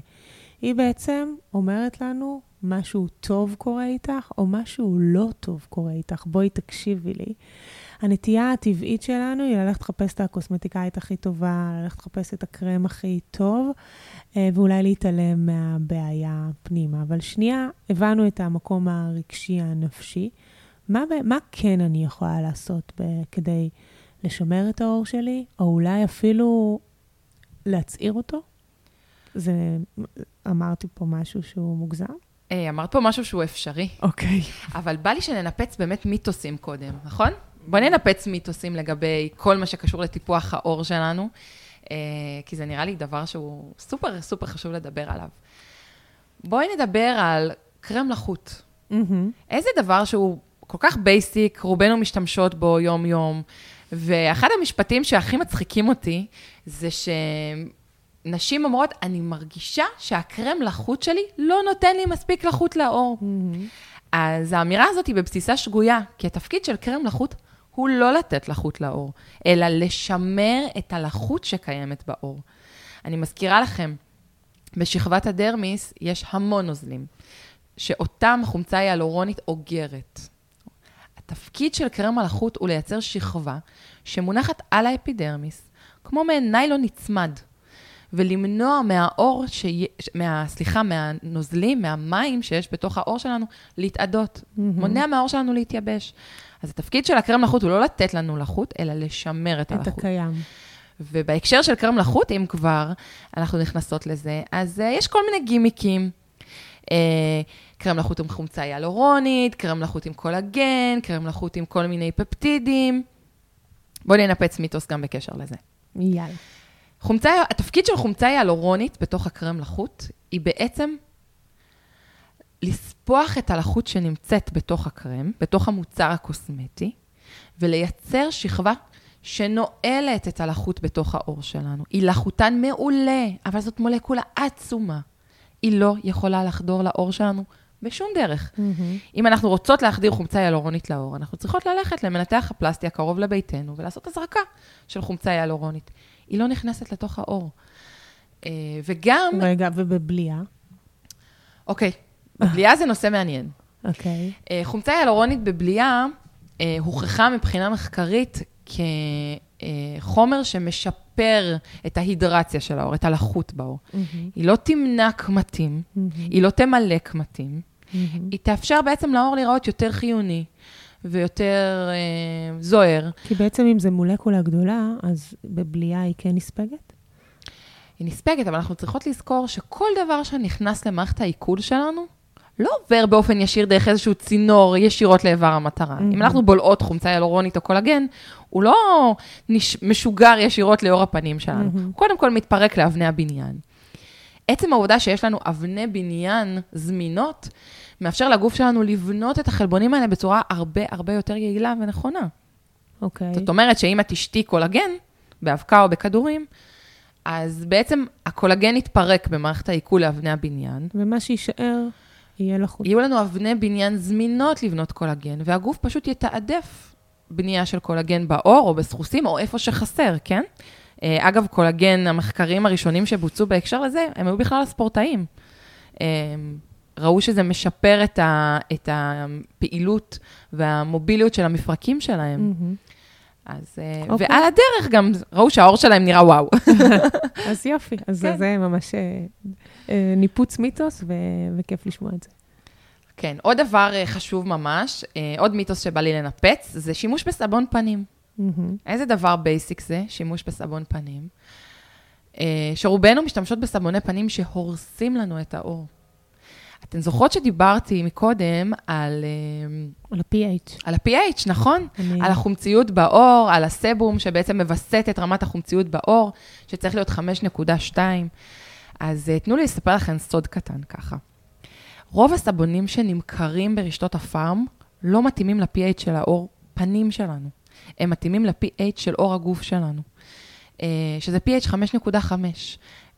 היא בעצם אומרת לנו, משהו טוב קורה איתך, או משהו לא טוב קורה איתך. בואי תקשיבי לי. הנטייה הטבעית שלנו היא ללכת לחפש את הקוסמטיקאית הכי טובה, ללכת לחפש את הקרם הכי טוב, אה, ואולי להתעלם מהבעיה פנימה. אבל שנייה, הבנו את המקום הרגשי הנפשי. מה, מה כן אני יכולה לעשות ב- כדי לשמר את האור שלי, או אולי אפילו להצעיר אותו? זה, אמרתי פה משהו שהוא מוגזם? אה, אמרת פה משהו שהוא אפשרי, אוקיי. אבל בא לי שננפץ באמת מיתוסים קודם, נכון? בוא ננפץ מיתוסים לגבי כל מה שקשור לטיפוח האור שלנו, אה, כי זה נראה לי דבר שהוא סופר סופר חשוב לדבר עליו. בואי נדבר על קרם לחוט. מהמם. איזה דבר שהוא כל כך basic, רובנו משתמשות בו יום-יום, ואחד המשפטים שהכי מצחיקים אותי, זה שנשים אומרות, אני מרגישה שהקרם לחות שלי לא נותן לי מספיק לחות לעור. מהמם. אז האמירה הזאת היא בבסיסה שגויה, כי התפקיד של קרם לחות הוא לא לתת לחות לעור, אלא לשמר את הלחות שקיימת בעור. אני מזכירה לכם, בשכבת הדרמיס יש המון נוזלים, שאותם החומצה היאלורונית אוגרת. התפקיד של קרם הלחות הוא לייצר שכבה שמונחת על האפידרמיס, כמו מעין ניילון נצמד, ולמנוע מהאור, שיה, מה, סליחה, מהנוזלים, מהמים שיש בתוך האור שלנו, להתאדות. מהמם. מונע מהאור שלנו להתייבש. אז התפקיד של הקרם לחוט הוא לא לתת לנו לחות, אלא לשמר את את הלחות. הקיים. ובהקשר של קרם לחוט, אם כבר אנחנו נכנסות לזה, אז uh, יש כל מיני גימיקים. Uh, קרם לחוט עם חומצה היאלורונית, קרם לחוט עם קולגן, קרם לחוט עם כל מיני פפטידים. בואו ננפץ מיתוס גם בקשר לזה. יאללה. חומצה, התפקיד של חומצה היאלורונית בתוך הקרם לחוט, היא בעצם לספוח את הלחות שנמצאת בתוך הקרם, בתוך המוצר הקוסמטי, ולייצר שכבה שנועלת את הלחות בתוך העור שלנו. היא לחוטן מעולה, אבל זאת מולקולה עצומה. היא לא יכולה לחדור לעור שלנו בשום דרך. מהמם. אם אנחנו רוצות להחדיר חומצה היאלורונית לעור, אנחנו צריכות ללכת למנתח הפלסטי הקרוב לביתנו ולעשות הזרקה של חומצה היאלורונית. היא לא נכנסת לתוך העור. אה, וגם, רגע, ובבליעה? אוקיי, בבליעה זה נושא מעניין. אוקיי. אה, חומצה היאלורונית בבליעה אה, הוכחה מבחינה מחקרית כחומר שמשפר את ההידרציה של העור, את הלחות בעור. מהמם. היא לא תמנע קמטים, מהמם. היא לא תמלא קמטים, מהמם. היא תאפשר בעצם לעור להיראות יותר חיוני ויותר אה, זוהר. כי בעצם אם זה מולקולה גדולה, אז בבליעה היא כן נספגת? היא נספגת, אבל אנחנו צריכות לזכור שכל דבר שנכנס למערכת העיכול שלנו, לא עובר באופן ישיר דרך איזשהו צינור ישירות לאיבר המטרה. Mhm. אם אנחנו בולעות חומצה היאלורונית או קולגן, הוא לא נש... משוגר ישירות לאור הפנים שלנו. Mhm. הוא קודם כל מתפרק לאבני הבניין. עצם העובדה שיש לנו אבני בניין זמינות, מאפשר לגוף שלנו לבנות את החלבונים האלה בצורה הרבה הרבה יותר יעילה ונכונה. אוקיי. זאת אומרת שאם את תשתי קולגן, באבקה או בכדורים, אז בעצם הקולגן יתפרק במערכת העיכול לאבני הבניין. ומה שיישאר יהיה לחוץ. יהיו לנו אבני בניין זמינות לבנות קולגן, והגוף פשוט יתעדף בנייה של קולגן בעור או בסחוסים, או איפה שחסר, כן? אה, אגב, קולגן, המחקרים הראשונים שבוצעו בהקשר לזה, הם היו בכלל הספורטאים. אה, ראו שזה משפר את, ה, את הפעילות והמוביליות של המפרקים שלהם. מהמם. אז, okay. אוקיי. ועל הדרך גם ראו שהעור שלהם נראה וואו. אז יופי, אז כן. זה ממש אה, אה, ניפוץ מיתוס, ו- וכיף לשמוע את זה. כן, עוד דבר אה, חשוב ממש, אה, עוד מיתוס שבא לי לנפץ, זה שימוש בסבון פנים. מהמם. איזה דבר basic זה, שימוש בסבון פנים? אה, שרובנו משתמשות בסבוני פנים שהורסים לנו את העור. אתן זוכרות שדיברתי מקודם על, אה, על ה-PH. על ה-pH, נכון? אני- על החומציות בעור, על הסבום שבעצם מווסת את רמת החומציות בעור, שצריך להיות 5.2. אז אה, תנו לי לספר לכם סוד קטן ככה. רוב הסבונים שנמכרים ברשתות הפארם לא מתאימים ל-pH של העור פנים שלנו. הם מתאימים ל-pH של עור הגוף שלנו, אה, שזה pH 5.5,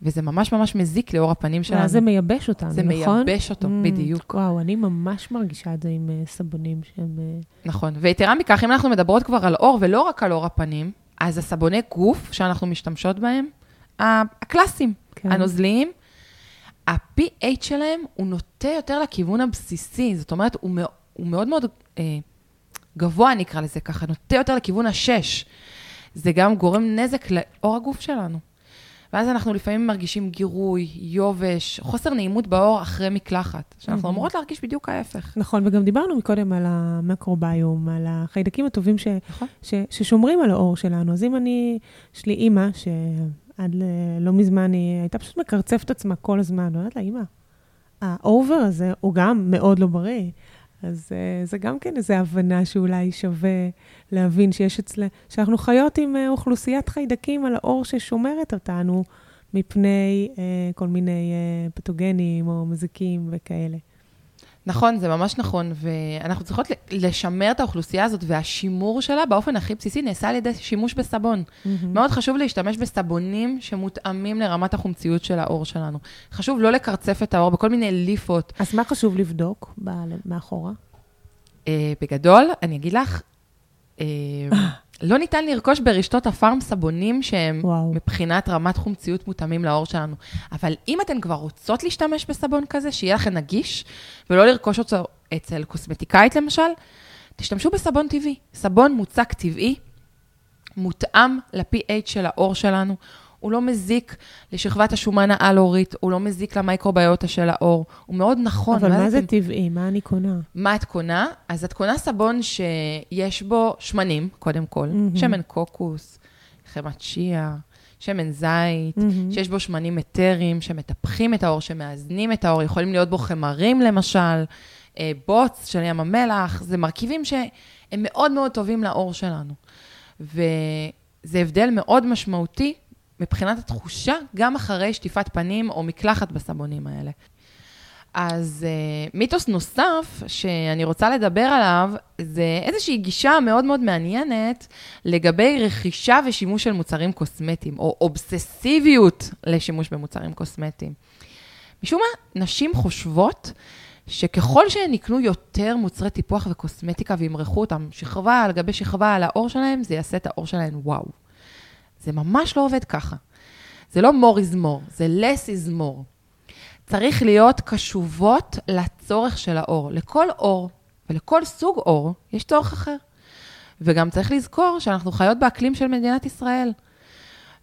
וזה ממש ממש מזיק לעור הפנים שלנו. ואז זה מייבש אותנו, זה נכון? מייבש אותו, Mm, בדיוק. וואו, אני ממש מרגישה את זה עם אה, סבונים שהם... אה, נכון. ויתרה מכך, אם אנחנו מדברות כבר על עור ולא רק על עור הפנים, אז הסבוני גוף שאנחנו משתמשות בהם, הקלאסיים, כן. הנוזליים, ה-pH שלהם הוא נוטה יותר לכיוון הבסיסי, זאת אומרת, הוא, מאו- הוא מאוד מאוד אה, גבוה, נקרא לזה ככה, נוטה יותר לכיוון השש. זה גם גורם נזק לעור הגוף שלנו. ואז אנחנו לפעמים מרגישים גירוי, יובש, חוסר נעימות בעור אחרי מקלחת, שאנחנו. אמורות להרגיש בדיוק ההפך. נכון, וגם דיברנו מקודם על המקרוביום, על החיידקים הטובים ש, נכון. ש, ששומרים על העור שלנו. אז אם אני, יש לי אימא, שעד ל, לא מזמן היא הייתה פשוט מקרצפת עצמה כל הזמן, ואומרת לה, אימא, האובר הזה הוא גם מאוד לא בריא. אז uh, זה גם כן איזו הבנה שאולי שווה להבין שיש אצלה, שאנחנו חיות עם uh, אוכלוסיית חיידקים על העור ששומרת אותנו מפני uh, כל מיני uh, פתוגנים או מזיקים וכאלה. נכון, זה ממש נכון, ואנחנו צריכות לשמר את האוכלוסייה הזאת, והשימור שלה באופן הכי בסיסי נעשה על ידי שימוש בסבון. מאוד חשוב להשתמש בסבונים שמותאמים לרמת החומציות של העור שלנו. חשוב לא לקרצף את העור בכל מיני ליפות. אז מה חשוב לבדוק מאחורה? אה, בגדול, אני אגיד לך, אה, לא ניתן לרכוש ברשתות הפארם סבונים שהם וואו. מבחינת רמת חומציות מותאמים לעור שלנו. אבל אם אתן כבר רוצות להשתמש בסבון כזה, שיהיה לכם נגיש, ולא לרכוש אותו אצל קוסמטיקאית למשל, תשתמשו בסבון טבעי. סבון מוצק טבעי, מותאם ל-pH של העור שלנו. הוא לא מזיק לשכבת השומן העל-עורית, הוא לא מזיק למייקרוביוטה של העור, הוא מאוד נכון. אבל מה זה אתם- טבעי? מה אני קונה? מה את קונה? אז את קונה סבון שיש בו שמנים, קודם כל, מהמם. שמן קוקוס, חמת שיעה, שמן זית, מהמם. שיש בו שמנים אתרים שמטפחים את העור, שמאזנים את העור, יכולים להיות בו חמרים למשל, אה, בוץ של ים המלח, זה מרכיבים שהם מאוד מאוד טובים לעור שלנו. וזה הבדל מאוד משמעותי מבחינת התחושה, גם אחרי שטיפת פנים או מקלחת בסבונים האלה. אז uh, מיתוס נוסף שאני רוצה לדבר עליו, זה איזושהי גישה מאוד מאוד מעניינת לגבי רכישה ושימוש של מוצרים קוסמטיים, או אובססיביות לשימוש במוצרים קוסמטיים. משום מה, נשים חושבות שככל שהן יקנו יותר מוצרי טיפוח וקוסמטיקה וימרחו אותם שכבה על גבי שכבה על העור שלהם, זה יעשה את העור שלהן וואו. זה ממש לא עובד ככה. זה לא more is more, זה less is more. צריך להיות קשובות לצורך של האור. לכל אור ולכל סוג אור יש צורך אחר. וגם צריך לזכור שאנחנו חיות באקלים של מדינת ישראל.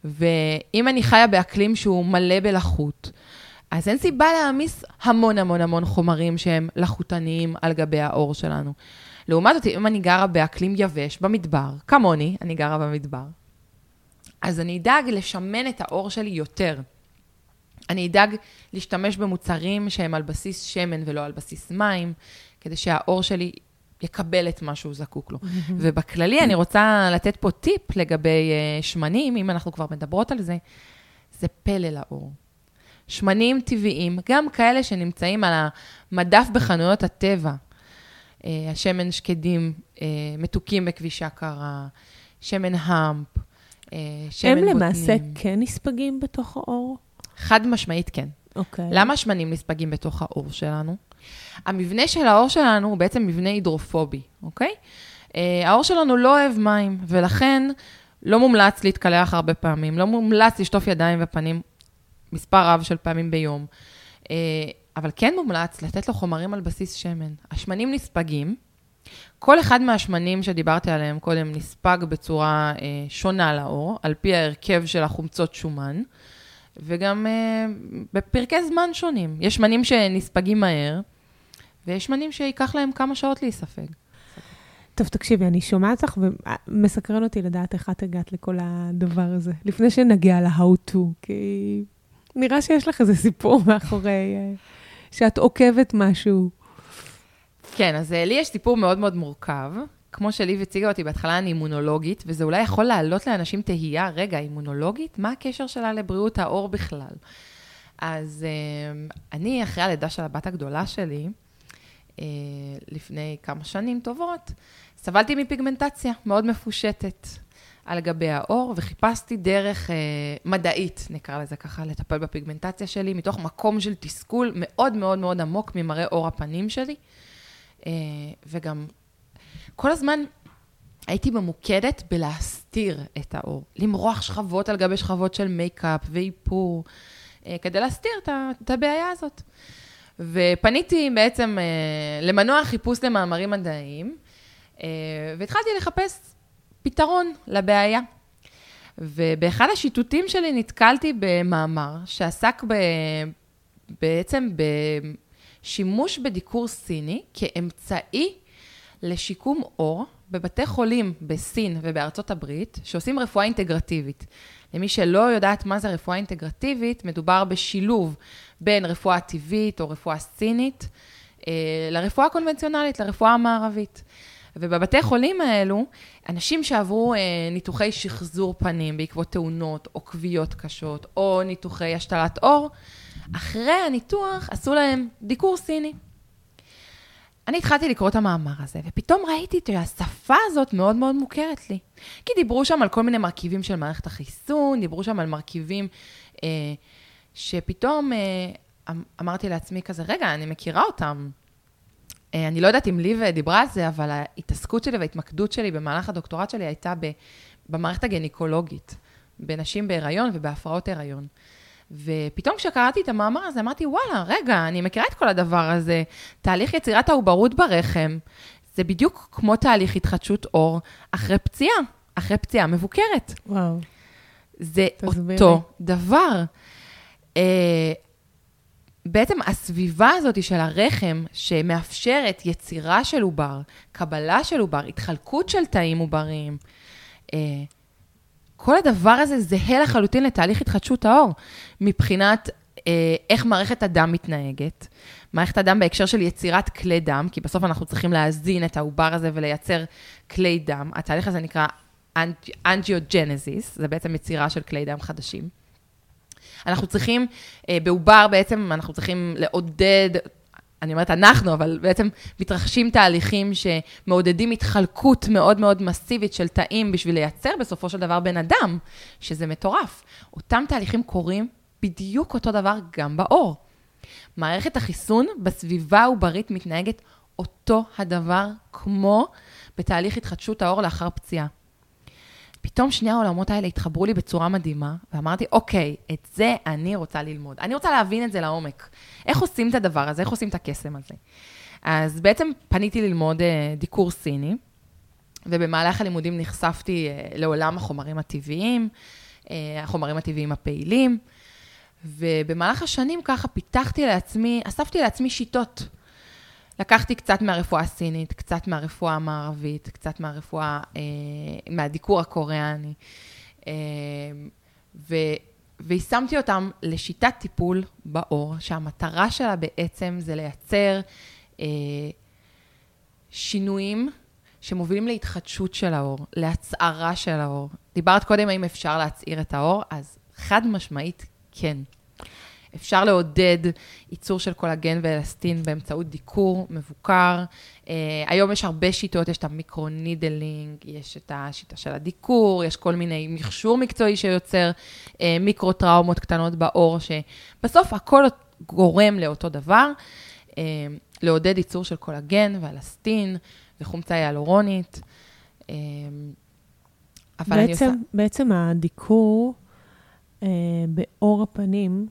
ואם אני חיה באקלים שהוא מלא בלחות, אז אין סיבה להעמיס המון המון המון חומרים שהם לחוטניים על גבי האור שלנו. לעומת זאת, אם אני גרה באקלים יבש, במדבר, כמוני, אני גרה במדבר, אז אני אדאג לשמן את האור שלי יותר. אני אדאג להשתמש במוצרים שהם על בסיס שמן ולא על בסיס מים, כדי שהאור שלי יקבל את מה שהוא זקוק לו. ובכללי, אני רוצה לתת פה טיפ לגבי uh, שמנים, אם אנחנו כבר מדברות על זה, זה פלא לאור. שמנים טבעיים, גם כאלה שנמצאים על המדף בחנויות הטבע, uh, השמן שקדים uh, מתוקים בכבישה קרה, שמן המפ, uh, שמן הם בוטנים. למעשה כן נספגים בתוך האור? חד משמעית כן. אוקיי. למה שמנים נספגים בתוך העור שלנו? המבנה של העור שלנו הוא בעצם מבנה הידרופובי, אוקיי? אה, העור שלנו לא אוהב מים, ולכן לא מומלץ להתקלח הרבה פעמים, לא מומלץ לשטוף ידיים ופנים מספר רב של פעמים ביום. אה, אבל כן מומלץ לתת לו חומרים על בסיס שמן. השמנים נספגים. כל אחד מהשמנים שדיברתי עליהם קודם נספג בצורה אה, שונה לאור, על פי ההרכב של החומצות שומן, וגם אה, בפרקי זמן שונים. יש שמנים שנספגים מהר, ויש שמנים שייקח להם כמה שעות להיספג. טוב, תקשיבי, אני שומעת לך ומסקרן אותי לדעת איך את הגעת לכל הדבר הזה, לפני שנגיע ל-how to, כי נראה שיש לך איזה סיפור מאחורי, אה, שאת עוקבת משהו. כן, אז אה, לי יש סיפור מאוד מאוד מורכב. כמו שליב הציגה אותי, בהתחלה אני אימונולוגית, וזה אולי יכול להעלות לאנשים תהייה, רגע, אימונולוגית? מה הקשר שלה לבריאות העור בכלל? אז אה, אני, אחרי הלידה של הבת הגדולה שלי, לפני כמה שנים טובות, סבלתי מפיגמנטציה מאוד מפושטת על גבי העור, וחיפשתי דרך אה, מדעית, נקרא לזה ככה, לטפל בפיגמנטציה שלי, מתוך מקום של תסכול מאוד מאוד מאוד עמוק ממראה עור הפנים שלי. אה, וגם כל הזמן הייתי ממוקדת בלהסתיר את העור, למרוח שכבות על גבי שכבות של מייקאפ ואיפור, אה, כדי להסתיר את, הבעיה הזאת. ופניתי בעצם אה, למנוע חיפוש למאמרים מדעיים, והתחלתי לחפש פתרון לבעיה. ובאחד השיטוטים שלי נתקלתי במאמר שעסק ב... בעצם בשימוש בדיקור סיני כאמצעי לשיקום עור בבתי חולים בסין ובארצות הברית, שעושים רפואה אינטגרטיבית. למי שלא יודעת מה זה רפואה אינטגרטיבית, מדובר בשילוב בין רפואה טבעית או רפואה סינית אה, לרפואה קונבנציונלית, לרפואה המערבית. ובבתי חולים האלו, אנשים שעברו אה, ניתוחי שחזור פנים בעקבות תאונות או כוויות קשות, או ניתוחי השתלת עור, אחרי הניתוח עשו להם דיקור סיני. אני התחלתי לקרוא את המאמר הזה, ופתאום ראיתי שהשפה הזאת מאוד מאוד מוכרת לי. כי דיברו שם על כל מיני מרכיבים של מערכת החיסון, דיברו שם על מרכיבים אה, שפתאום אה, אמ, אמרתי לעצמי כזה, רגע, אני מכירה אותם. אה, אני לא יודעת אם ליב דיברה על זה, אבל ההתעסקות שלי וההתמקדות שלי במהלך הדוקטורט שלי הייתה במערכת הגניקולוגית, בנשים בהיריון ובהפרעות הריון. ופתאום כשקראתי את המאמר הזה, אמרתי, וואלה, רגע, אני מכירה את כל הדבר הזה. תהליך יצירת העוברות ברחם, זה בדיוק כמו תהליך התחדשות עור אחרי פציעה, אחרי פציעה מבוקרת. וואו. זה תסבירי. אותו דבר. אה, בעצם הסביבה הזאת של הרחם, שמאפשרת יצירה של עובר, קבלה של עובר, התחלקות של תאים עובריים, אה, כל הדבר הזה זהה לחלוטין לתהליך התחדשות העור, מבחינת אה, איך מערכת הדם מתנהגת. מערכת הדם בהקשר של יצירת כלי דם, כי בסוף אנחנו צריכים להזין את העובר הזה ולייצר כלי דם. התהליך הזה נקרא angiogenesis, זה בעצם יצירה של כלי דם חדשים. אנחנו צריכים, אה, בעובר בעצם, אנחנו צריכים לעודד, אני אומרת אנחנו, אבל בעצם מתרחשים תהליכים שמעודדים התחלקות מאוד מאוד מסיבית של תאים בשביל לייצר בסופו של דבר בן אדם, שזה מטורף. אותם תהליכים קורים בדיוק אותו דבר גם בעור. מערכת החיסון בסביבה העוברית מתנהגת אותו הדבר כמו בתהליך התחדשות העור לאחר פציעה. פתאום שני העולמות האלה התחברו לי בצורה מדהימה, ואמרתי, אוקיי, את זה אני רוצה ללמוד. אני רוצה להבין את זה לעומק. איך עושים את הדבר הזה? איך עושים את הקסם הזה? אז בעצם פניתי ללמוד uh, דיקור סיני, ובמהלך הלימודים נחשפתי uh, לעולם החומרים הטבעיים, uh, החומרים הטבעיים הפעילים, ובמהלך השנים ככה פיתחתי לעצמי, אספתי לעצמי שיטות. לקחתי קצת מהרפואה הסינית, קצת מהרפואה המערבית, קצת מהרפואה, אה, מהדיקור הקוריאני, אה, ויישמתי אותם לשיטת טיפול בעור, שהמטרה שלה בעצם זה לייצר אה, שינויים שמובילים להתחדשות של העור, להצערה של העור. דיברת קודם האם אפשר להצעיר את העור, אז חד משמעית כן. אפשר לעודד ייצור של קולגן ואלסטין באמצעות דיקור מבוקר. אה, היום יש הרבה שיטות, יש את ה micro-needling, יש את השיטה של הדיקור, יש כל מיני מכשור מקצועי שיוצר אה, מיקרו-טראומות קטנות בעור, שבסוף הכל גורם לאותו דבר, uh, לעודד ייצור של קולגן ואלסטין וחומצה היאלורונית. אה, אבל אני בעצם, עושה... בעצם הדיקור אה, בעור הפנים,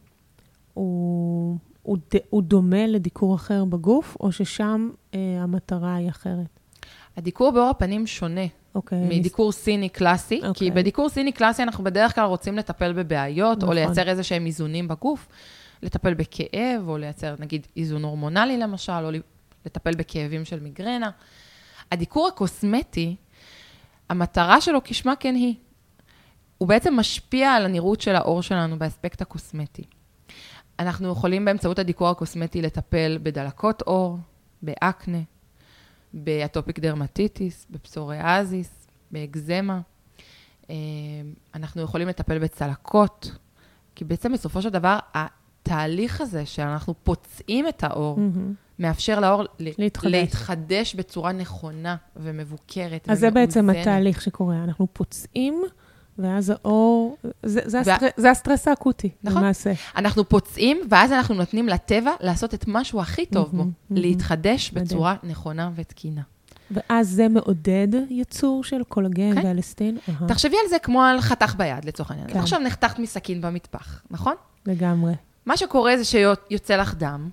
הוא, הוא, ד, הוא דומה לדיקור אחר בגוף, או ששם אה, המטרה היא אחרת? הדיקור בעור הפנים שונה אוקיי. מדיקור סיני קלאסי, אוקיי. כי בדיקור סיני קלאסי אנחנו בדרך כלל רוצים לטפל בבעיות, או נכון. לייצר איזה שהם איזונים בגוף, לטפל בכאב, או לייצר נגיד איזון הורמונלי למשל, או לטפל בכאבים של מיגרנה. הדיקור הקוסמטי, המטרה שלו כשמה כן היא. הוא בעצם משפיע על הנראות של העור שלנו באספקט הקוסמטי. אנחנו יכולים באמצעות הדיקור הקוסמטי לטפל בדלקות עור, באקנה, באטופיק דרמטיטיס, בפסוריאזיס, באקזמה. אה, אנחנו יכולים לטפל בצלקות, כי בעצם בסופו של דבר, התהליך הזה שאנחנו פוצעים את העור, מהמם. מאפשר לעור ל- להתחדש. להתחדש בצורה נכונה ומבוקרת אז זה בעצם ומאוזנת. התהליך שקורה. אנחנו פוצעים, ואז האור, זה, זה, וה- הסטר, זה הסטרס האקוטי, נכון. למעשה. אנחנו פוצעים, ואז אנחנו נותנים לטבע לעשות את מה שהוא הכי טוב בו, מהמם, מהמם. להתחדש מדהים. בצורה נכונה ותקינה. ואז זה מעודד ייצור של קולגן כן. ואלסטין? אהה, תחשבי על זה כמו על חתך ביד, לצורך העניין. כן. עכשיו נחתכת מסכין במטבח, נכון? לגמרי. מה שקורה זה שיוצא לך דם,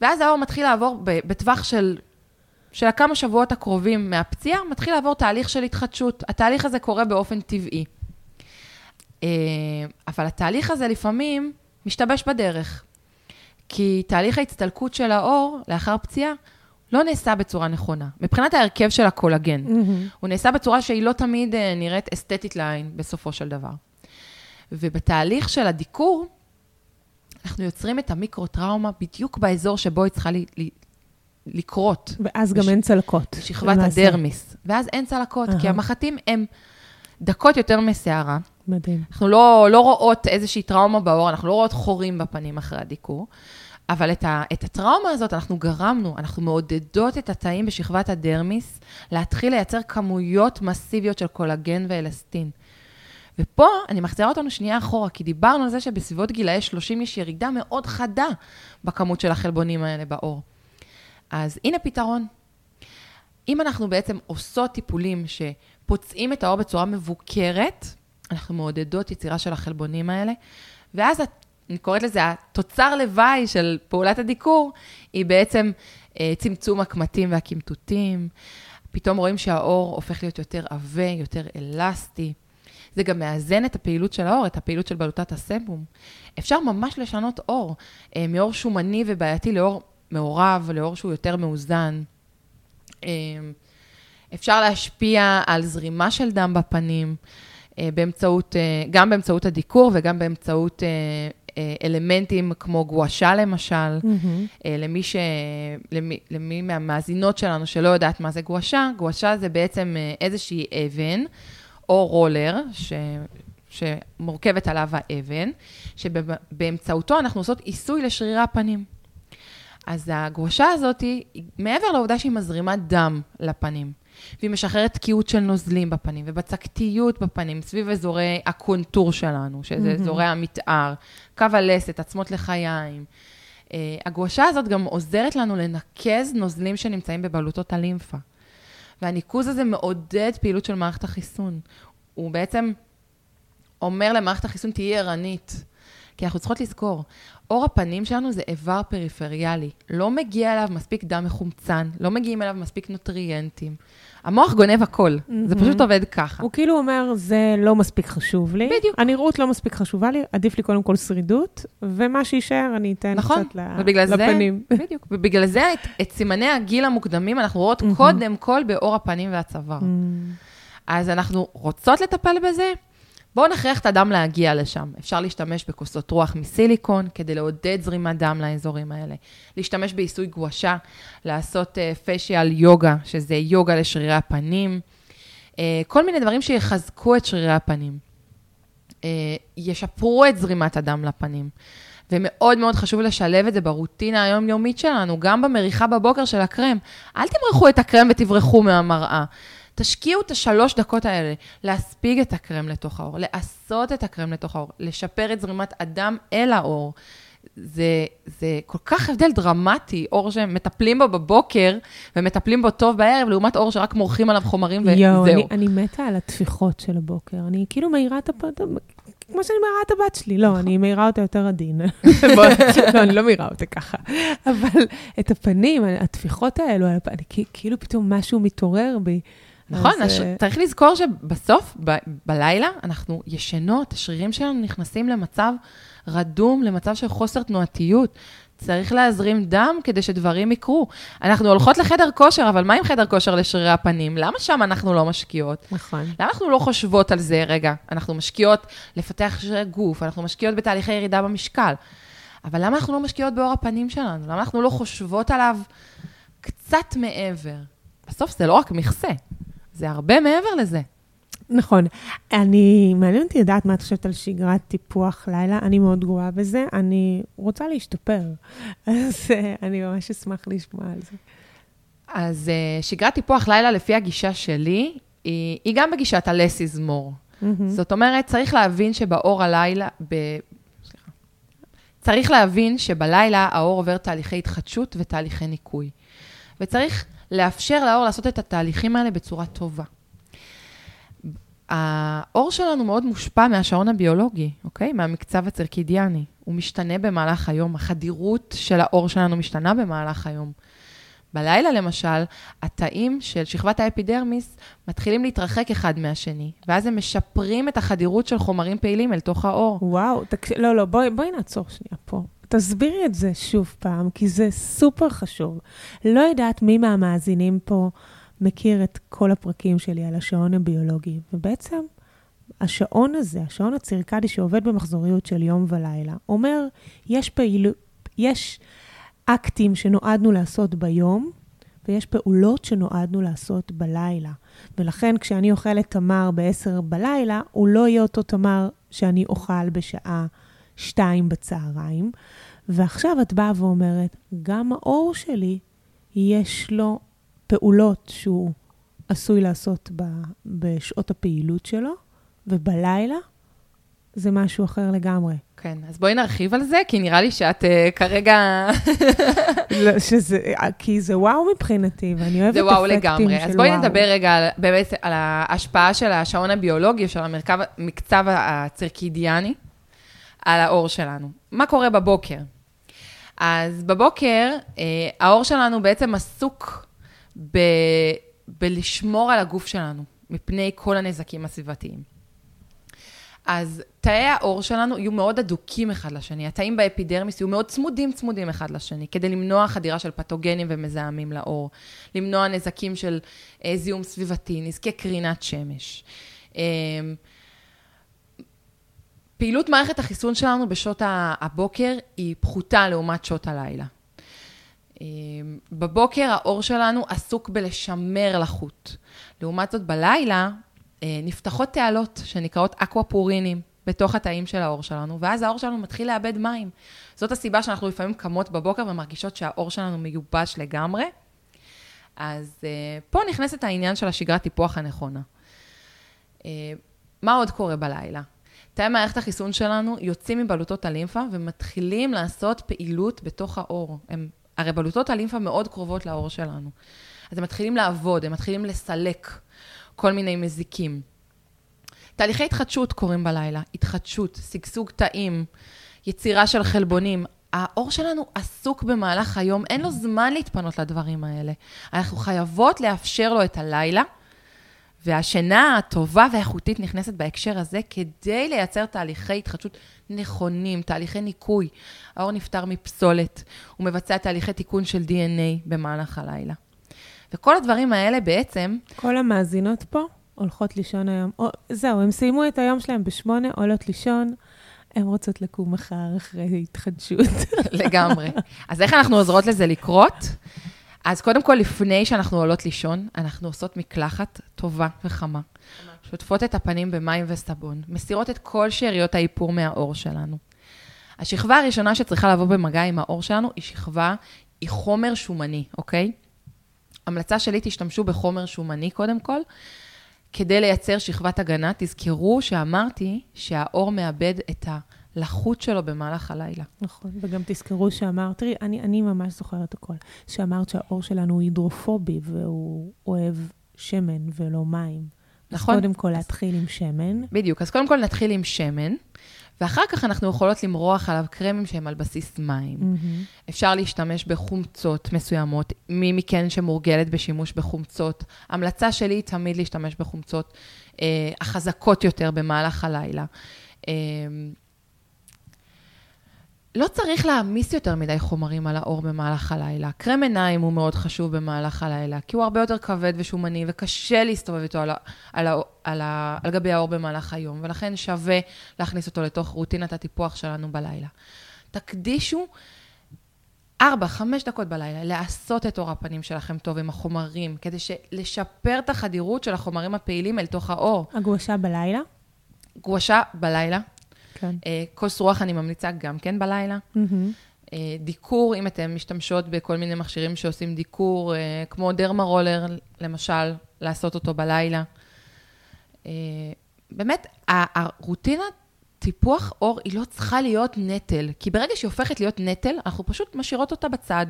ואז העור מתחיל לעבור בטווח של, של הכמה שבועות הקרובים מהפציעה, מתחיל לעבור תהליך של התחדשות. התהליך הזה קורה באופן טבעי. אה, אבל התהליך הזה לפעמים משתבש בדרך. כי תהליך ההצטלקות של העור לאחר פציעה לא נעשה בצורה נכונה. מבחינת ההרכב של הקולגן, מהמם. הוא נעשה בצורה שהיא לא תמיד אה, נראית אסתטית לעין בסופו של דבר. ובתהליך של הדיקור, אנחנו יוצרים את המיקרו-טראומה בדיוק באזור שבו היא צריכה ל- ל- לקרות, ואז גם בש- אין צלקות. בשכבת למעשה. הדרמיס. ואז אין צלקות, כי אהה. המחטים הם דקות יותר משערה. מדהים. אנחנו לא, לא רואות איזושהי טראומה בעור, אנחנו לא רואות חורים בפנים אחרי הדיקור, אבל את, ה, את הטראומה הזאת אנחנו גרמנו, אנחנו מעודדות את התאים בשכבת הדרמיס להתחיל לייצר כמויות מסיביות של קולגן ואלסטין. ופה אני מחזירה אותנו שנייה אחורה, כי דיברנו על זה שבסביבות גילאי 30 יש ירידה מאוד חדה בכמות של החלבונים האלה בעור. אז הנה פתרון. אם אנחנו בעצם עושות טיפולים שפוצעים את העור בצורה מבוקרת, אנחנו מעודדות יצירה של החלבונים האלה, ואז את- אני קוראת לזה התוצר לוואי של פעולת הדיקור, היא בעצם אה, צמצום הקמטים והקמטוטים. פתאום רואים שהעור הופך להיות יותר עבה, יותר אלסטי. זה גם מאזן את הפעילות של העור, את הפעילות של בלוטת הסבום. אפשר ממש לשנות עור, אה, מעור שומני ובעייתי לעור מעורב, לעור שהוא יותר מאוזן. אה, אפשר להשפיע על זרימה של דם בפנים, באמצעות, אה, גם באמצעות הדיקור וגם באמצעות אה, אה, אלמנטים כמו גואשה למשל. אה, למי, ש... למי, למי מהמאזינות שלנו שלא יודעת מה זה גואשה, גואשה זה בעצם אה, איזושהי אבן או רולר ש... שמורכבת עליו האבן, שבאמצעותו אנחנו עושות עיסוי לשרירי הפנים. אז הגואשה הזאת, היא, מעבר לעובדה שהיא מזרימה דם לפנים, והיא משחררת תקיעות של נוזלים בפנים ובצקתיות בפנים, סביב אזורי הקונטור שלנו, שזה מהמם. אזורי המתאר, קו הלסת, עצמות לחיים. Uh, הגואשה הזאת גם עוזרת לנו לנקז נוזלים שנמצאים בבלוטות הלימפה. והניקוז הזה מעודד פעילות של מערכת החיסון. הוא בעצם אומר למערכת החיסון, תהיי ערנית. כי אנחנו צריכות לזכור, עור הפנים שלנו זה איבר פריפריאלי. לא מגיע אליו מספיק דם מחומצן, לא מגיעים אליו מספיק נוטריאנטים. המוח גונב הכל, זה מהמם. פשוט עובד ככה. הוא כאילו אומר, זה לא מספיק חשוב לי. בדיוק. הנראות לא מספיק חשובה לי, עדיף לי קודם כל שרידות, ומה שיישאר אני אתן נכון, קצת ובגלל זה- לפנים. בדיוק. ובגלל זה את, את סימני הגיל המוקדמים אנחנו רואות מהמם. קודם כל בעור הפנים והצוואר. מהמם. אז אנחנו רוצות לטפל בזה? בואו נכריח את הדם להגיע לשם. אפשר להשתמש בכוסות רוח מסיליקון כדי לעודד זרימת דם לאזורים האלה. להשתמש בעיסוי גואשה, לעשות פיישיאל יוגה, שזה יוגה לשרירי הפנים. uh, כל מיני דברים שיחזקו את שרירי הפנים. uh, ישפרו את זרימת הדם לפנים. ומאוד מאוד חשוב לשלב את זה ברוטינה היומיומית שלנו, גם במריחה בבוקר של הקרם. אל תמרחו את הקרם ותברחו מהמראה. תשקיעו את השלוש דקות האלה, להספיג את הקרם לתוך העור, לעשות את הקרם לתוך העור, לשפר את זרימת הדם אל העור. זה, זה כל כך הבדל דרמטי, אור שמטפלים בו בבוקר ומטפלים בו טוב בערב, לעומת אור שרק מורחים עליו חומרים וזהו. יואו, אני, אני מתה על הטפיחות של הבוקר. אני כאילו מעירה את הפ... כמו שאני מעירה את הבת שלי. לא, אני מעירה אותה יותר עדין. לא, אני לא מעירה אותה ככה. אבל את הפנים, הטפיחות האלו, אני, כאילו פתאום משהו מתעורר בי. נכון, אז... אה, צריך לזכור שבסוף, ב- בלילה, אנחנו ישנות, השרירים שלנו נכנסים למצב רדום, למצב של חוסר תנועתיות. צריך להזרים דם כדי שדברים יקרו. אנחנו הולכות לחדר כושר, אבל מה עם חדר כושר לשרירי הפנים? למה שם אנחנו לא משקיעות? נכון. למה אנחנו לא חושבות על זה? רגע, אנחנו משקיעות לפתח שרירי גוף, אנחנו משקיעות בתהליכי ירידה במשקל. אבל למה אנחנו לא משקיעות באור הפנים שלנו? למה אנחנו לא חושבות עליו קצת מעבר? בסוף זה לא רק מכסה, זה הרבה מעבר לזה. נכון. אני, מעניין אותי לדעת מה את חושבת על שגרת טיפוח לילה. אני מאוד גרועה בזה, אני רוצה להשתפר. אז אה, אני ממש אשמח לשמוע על זה. אז uh, שגרת טיפוח לילה, לפי הגישה שלי, היא, היא גם בגישת ה-less is more. Mm-hmm. זאת אומרת, צריך להבין שבאור הלילה, ב... סליחה. צריך להבין שבלילה האור עובר תהליכי התחדשות ותהליכי ניקוי. וצריך לאפשר לאור לעשות את התהליכים האלה בצורה טובה. האור שלנו מאוד מושפע מהשעון הביולוגי, אוקיי? מהמקצב הצירקידיאני. הוא משתנה במהלך היום, החדירות של האור שלנו משתנה במהלך היום. בלילה, למשל, התאים של שכבת האפידרמיס מתחילים להתרחק אחד מהשני, ואז הם משפרים את החדירות של חומרים פעילים אל תוך האור. וואו, תקש... לא, לא, בואי, בואי נעצור שנייה פה. תסבירי את זה שוב פעם, כי זה סופר חשוב. לא יודעת מי מהמאזינים פה מכיר את כל הפרקים שלי על השעון הביולוגי, ובעצם השעון הזה, השעון הצירקדי שעובד במחזוריות של יום ולילה, אומר, יש פעילות, יש אקטים שנועדנו לעשות ביום, ויש פעולות שנועדנו לעשות בלילה. ולכן כשאני אוכלת תמר ב-10 בלילה, הוא לא יהיה אותו תמר שאני אוכל בשעה 2 בצהריים. ועכשיו את באה ואומרת, גם האור שלי, יש לו פעולות שהוא עשוי לעשות ב, בשעות הפעילות שלו, ובלילה זה משהו אחר לגמרי. כן, אז בואי נרחיב על זה, כי נראה לי שאת uh, כרגע... לא, שזה, כי זה וואו מבחינתי, ואני אוהבת אפקטים של וואו. זה וואו לגמרי. אז בואי וואו. נדבר רגע על, באמת על ההשפעה של השעון הביולוגי, של המרכב, המקצב הצירקידיאני, על האור שלנו. מה קורה בבוקר? אז בבוקר, אה, האור שלנו בעצם עסוק ב, בלשמור על הגוף שלנו מפני כל הנזקים הסביבתיים. אז תאי העור שלנו יהיו מאוד אדוקים אחד לשני, התאים באפידרמיס יהיו מאוד צמודים צמודים אחד לשני, כדי למנוע חדירה של פתוגנים ומזהמים לעור, למנוע נזקים של אה, זיהום סביבתי, נזקי קרינת שמש. אה, פעילות מערכת החיסון שלנו בשעות הבוקר היא פחותה לעומת שעות הלילה. אמ, בבוקר האור שלנו עסוק בלשמר לחות. לעומת זאת, בלילה אה, נפתחות תעלות שנקראות אקוואפורינים בתוך התאים של האור שלנו, ואז האור שלנו מתחיל לאבד מים. זאת הסיבה שאנחנו לפעמים קמות בבוקר ומרגישות שהאור שלנו מיובש לגמרי. אז uh, פה נכנסת העניין של השגרת טיפוח הנכונה. מה עוד קורה בלילה? תאי מערכת החיסון שלנו יוצאים מבלוטות הלימפה ומתחילים לעשות פעילות בתוך האור. הם הרי בלוטות הלימפה מאוד קרובות לעור שלנו. אז הם מתחילים לעבוד, הם מתחילים לסלק כל מיני מזיקים. תהליכי התחדשות קורים בלילה, התחדשות, שגשוג תאים, יצירה של חלבונים. העור שלנו עסוק במהלך היום, אין לו זמן להתפנות לדברים האלה. אנחנו חייבות לאפשר לו את הלילה, והשינה הטובה והאיכותית נכנסת בהקשר הזה כדי לייצר תהליכי התחדשות נכונים, תהליכי ניקוי. האור נפטר מפסולת, הוא מבצע תהליכי תיקון של DNA במהלך הלילה. וכל הדברים האלה בעצם... כל המאזינות פה הולכות לישון היום. או, זהו, הם סיימו את היום שלהם בשמונה, עולות לישון. הן רוצות לקום מחר אחרי התחדשות. לגמרי. אז איך אנחנו עוזרות לזה לקרות? אז קודם כל, לפני שאנחנו עולות לישון, אנחנו עושות מקלחת טובה וחמה. שוטפות את הפנים במים וסבון, מסירות את כל שאריות האיפור מהעור שלנו. השכבה הראשונה שצריכה לבוא במגע עם העור שלנו היא שכבה, היא חומר שומני, אוקיי? המלצה שלי, תשתמשו בחומר שומני קודם כל, כדי לייצר שכבת הגנה. תזכרו שאמרתי שהעור מאבד את לחוט שלו במהלך הלילה. נכון, וגם תזכרו שאמרת, תראי, אני, אני ממש זוכרת הכל, שאמרת שהאור שלנו הוא הידרופובי והוא אוהב שמן ולא מים. נכון. אז קודם כל להתחיל עם שמן. בדיוק, אז קודם כל נתחיל עם שמן, ואחר כך אנחנו יכולות למרוח עליו קרמים שהם על בסיס מים. מהמם. אפשר להשתמש בחומצות מסוימות, מי מכן שמורגלת בשימוש בחומצות. המלצה שלי היא תמיד להשתמש בחומצות אה, החזקות יותר במהלך הלילה. אה, לא צריך להעמיס יותר מדי חומרים על העור במהלך הלילה. קרם עיניים הוא מאוד חשוב במהלך הלילה, כי הוא הרבה יותר כבד ושומני, וקשה להסתובב איתו על, ה, על, ה, על, ה, על גבי העור במהלך היום, ולכן שווה להכניס אותו לתוך רוטינת הטיפוח שלנו בלילה. תקדישו 4-5 דקות בלילה לעשות את עור הפנים שלכם טוב עם החומרים, כדי לשפר את החדירות של החומרים הפעילים אל תוך העור. הגושה בלילה? גואשה בלילה, כן. אה, כוס רוח אני ממליצה גם כן בלילה. אה, דיקור, אם אתן משתמשות בכל מיני מכשירים שעושים דיקור, אה, כמו דרמה רולר, למשל, לעשות אותו בלילה. באמת, ה- הרוטינת טיפוח עור היא לא צריכה להיות נטל, כי ברגע שהיא הופכת להיות נטל, אנחנו פשוט משאירות אותה בצד.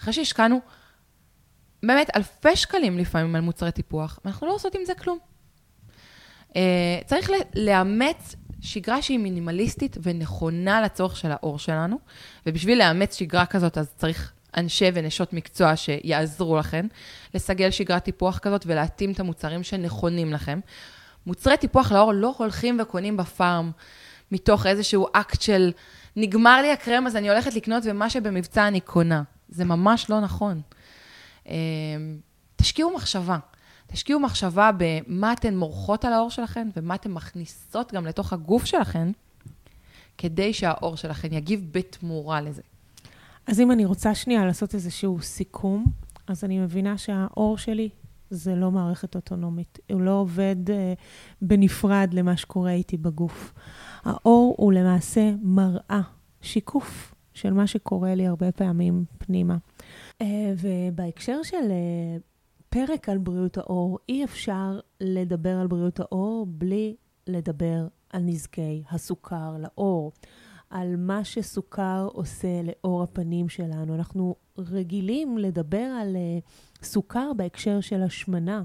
אחרי שהשקענו באמת אלפי שקלים לפעמים על מוצרי טיפוח, ואנחנו לא עושות עם זה כלום. צריך לאמץ שגרה שהיא מינימליסטית ונכונה לצורך של העור שלנו, ובשביל לאמץ שגרה כזאת, אז צריך אנשי ונשות מקצוע שיעזרו לכם לסגל שגרת טיפוח כזאת ולהתאים את המוצרים שנכונים לכם. מוצרי טיפוח לעור לא הולכים וקונים בפארם מתוך איזשהו אקט של נגמר לי הקרם אז אני הולכת לקנות ומה שבמבצע אני קונה. זה ממש לא נכון. אה, תשקיעו מחשבה. תשקיעו מחשבה במה אתן מורחות על העור שלכן ומה אתן מכניסות גם לתוך הגוף שלכן, כדי שהעור שלכן יגיב בתמורה לזה. אז אם אני רוצה שנייה לעשות איזשהו סיכום, אז אני מבינה שהאור שלי זה לא מערכת אוטונומית. הוא לא עובד אה, בנפרד למה שקורה איתי בגוף. האור הוא למעשה מראה, שיקוף של מה שקורה לי הרבה פעמים פנימה. אה, ובהקשר של אה, פרק על בריאות העור, אי אפשר לדבר על בריאות העור בלי לדבר על נזקי הסוכר לעור. על מה שסוכר עושה לעור הפנים שלנו. אנחנו רגילים לדבר על uh, סוכר בהקשר של השמנה,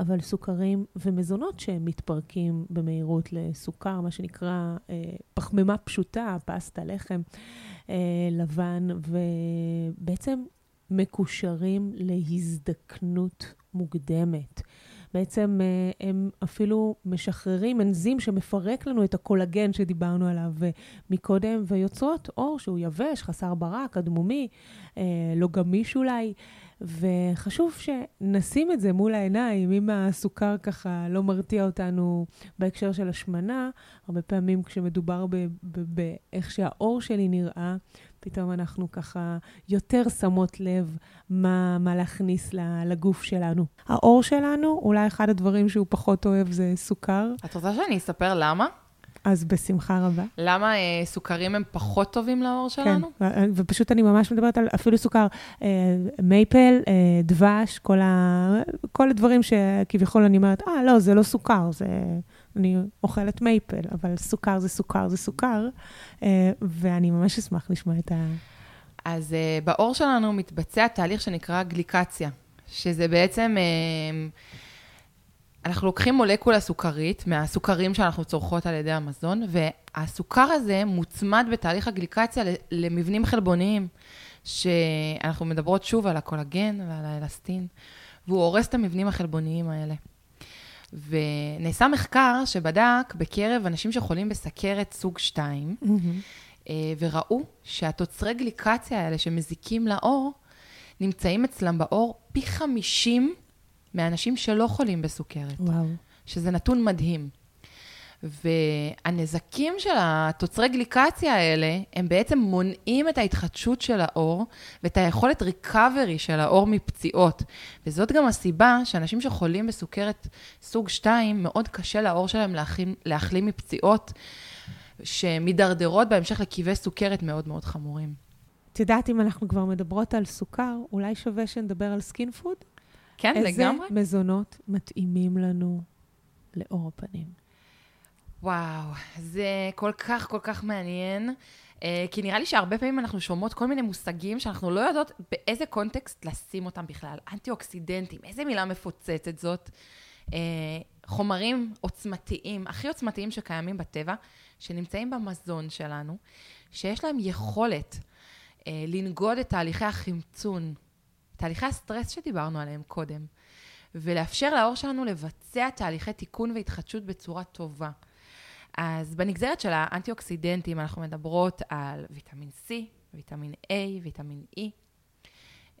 אבל סוכרים ומזונות שהם מתפרקים במהירות לסוכר, מה שנקרא uh, פחמימה פשוטה, פסטה, לחם uh, לבן, ובעצם מקושרים להזדקנות מוקדמת. בעצם אה, הם אפילו משחררים אנזים שמפרק לנו את הקולגן שדיברנו עליו אה, מקודם, ויוצרות עור שהוא יבש, חסר ברק, אדמומי, אה, לא גמיש אולי. וחשוב שנשים את זה מול העיניים, אם הסוכר ככה לא מרתיע אותנו בהקשר של השמנה, הרבה פעמים כשמדובר באיך שהעור שלי נראה, פתאום אנחנו ככה יותר שמות לב מה, מה להכניס לגוף שלנו. העור שלנו, אולי אחד הדברים שהוא פחות אוהב זה סוכר, את רוצה שאני אספר למה? אז בשמחה רבה. למה אה, סוכרים הם פחות טובים לעור כן, שלנו? ו- ופשוט אני ממש מדברת על אפילו סוכר, אה, מייפל, אה, דבש, כל, ה, כל הדברים שכביכול אני אומרת, אה, לא, זה לא סוכר, זה... אני אוכלת מייפל, אבל סוכר זה סוכר זה סוכר, אה, ואני ממש אשמח לשמוע את ה... אז uh, בעור שלנו מתבצע תהליך שנקרא גליקציה, שזה בעצם, uh, אנחנו לוקחים מולקולה סוכרית מהסוכרים שאנחנו צורכות על ידי המזון, והסוכר הזה מוצמד בתהליך הגליקציה למבנים חלבוניים, שאנחנו מדברות שוב על הקולגן ועל האלסטין, והוא הורס את המבנים החלבוניים האלה. ונעשה מחקר שבדק בקרב אנשים שחולים בסכרת סוג 2, אה, וראו שהתוצרי גליקציה האלה שמזיקים לעור, נמצאים אצלם בעור פי 50 מאנשים שלא חולים בסוכרת, וואו. שזה נתון מדהים. והנזקים של התוצרי גליקציה האלה, הם בעצם מונעים את ההתחדשות של העור ואת היכולת ריקאברי של העור מפציעות. וזאת גם הסיבה שאנשים שחולים בסוכרת סוג 2, מאוד קשה לעור שלהם להחלים, להחלים מפציעות שמידרדרות בהמשך לכאבי סוכרת מאוד מאוד חמורים. את יודעת, אם אנחנו כבר מדברות על סוכר, אולי שווה שנדבר על skin food? כן, איזה לגמרי. מזונות מתאימים לנו לעור הפנים? וואו, זה כל כך כל כך מעניין, אה, כי נראה לי שהרבה פעמים אנחנו שומעות כל מיני מושגים שאנחנו לא יודעות באיזה קונטקסט לשים אותם בכלל. אנטי-אוקסידנטים, איזה מילה מפוצצת זאת. אה, חומרים עוצמתיים, הכי עוצמתיים שקיימים בטבע, שנמצאים במזון שלנו, שיש להם יכולת אה, לנגוד את תהליכי החמצון, תהליכי הסטרס שדיברנו עליהם קודם, ולאפשר לעור שלנו לבצע תהליכי תיקון והתחדשות בצורה טובה. אז בנגזרת של האנטי-אוקסידנטים אנחנו מדברות על ויטמין C, ויטמין A, ויטמין E.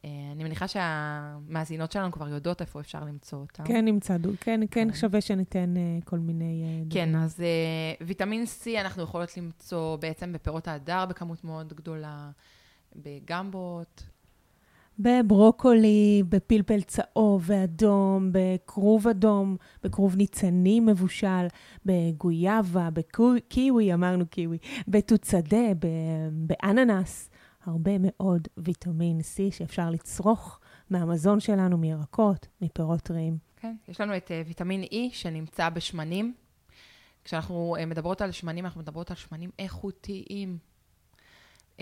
אה, אני מניחה שהמאזינות שלנו כבר יודעות איפה אפשר למצוא אותם. כן, נמצא, כן, כן, כן, שווה שניתן uh, כל מיני... Uh, כן. אז uh, ויטמין C אנחנו יכולות למצוא בעצם בפירות ההדר בכמות מאוד גדולה, בגמבות, בברוקולי, בפלפל צהוב ואדום, בכרוב אדום, בכרוב ניצני מבושל, בגויאבה, בקיווי, אמרנו קיווי, בתות שדה, באננס. הרבה מאוד ויטמין C שאפשר לצרוך מהמזון שלנו, מירקות, מפירות טריים. כן, יש לנו את uh, ויטמין E שנמצא בשמנים. כשאנחנו uh, מדברות על שמנים, אנחנו מדברות על שמנים איכותיים. Uh,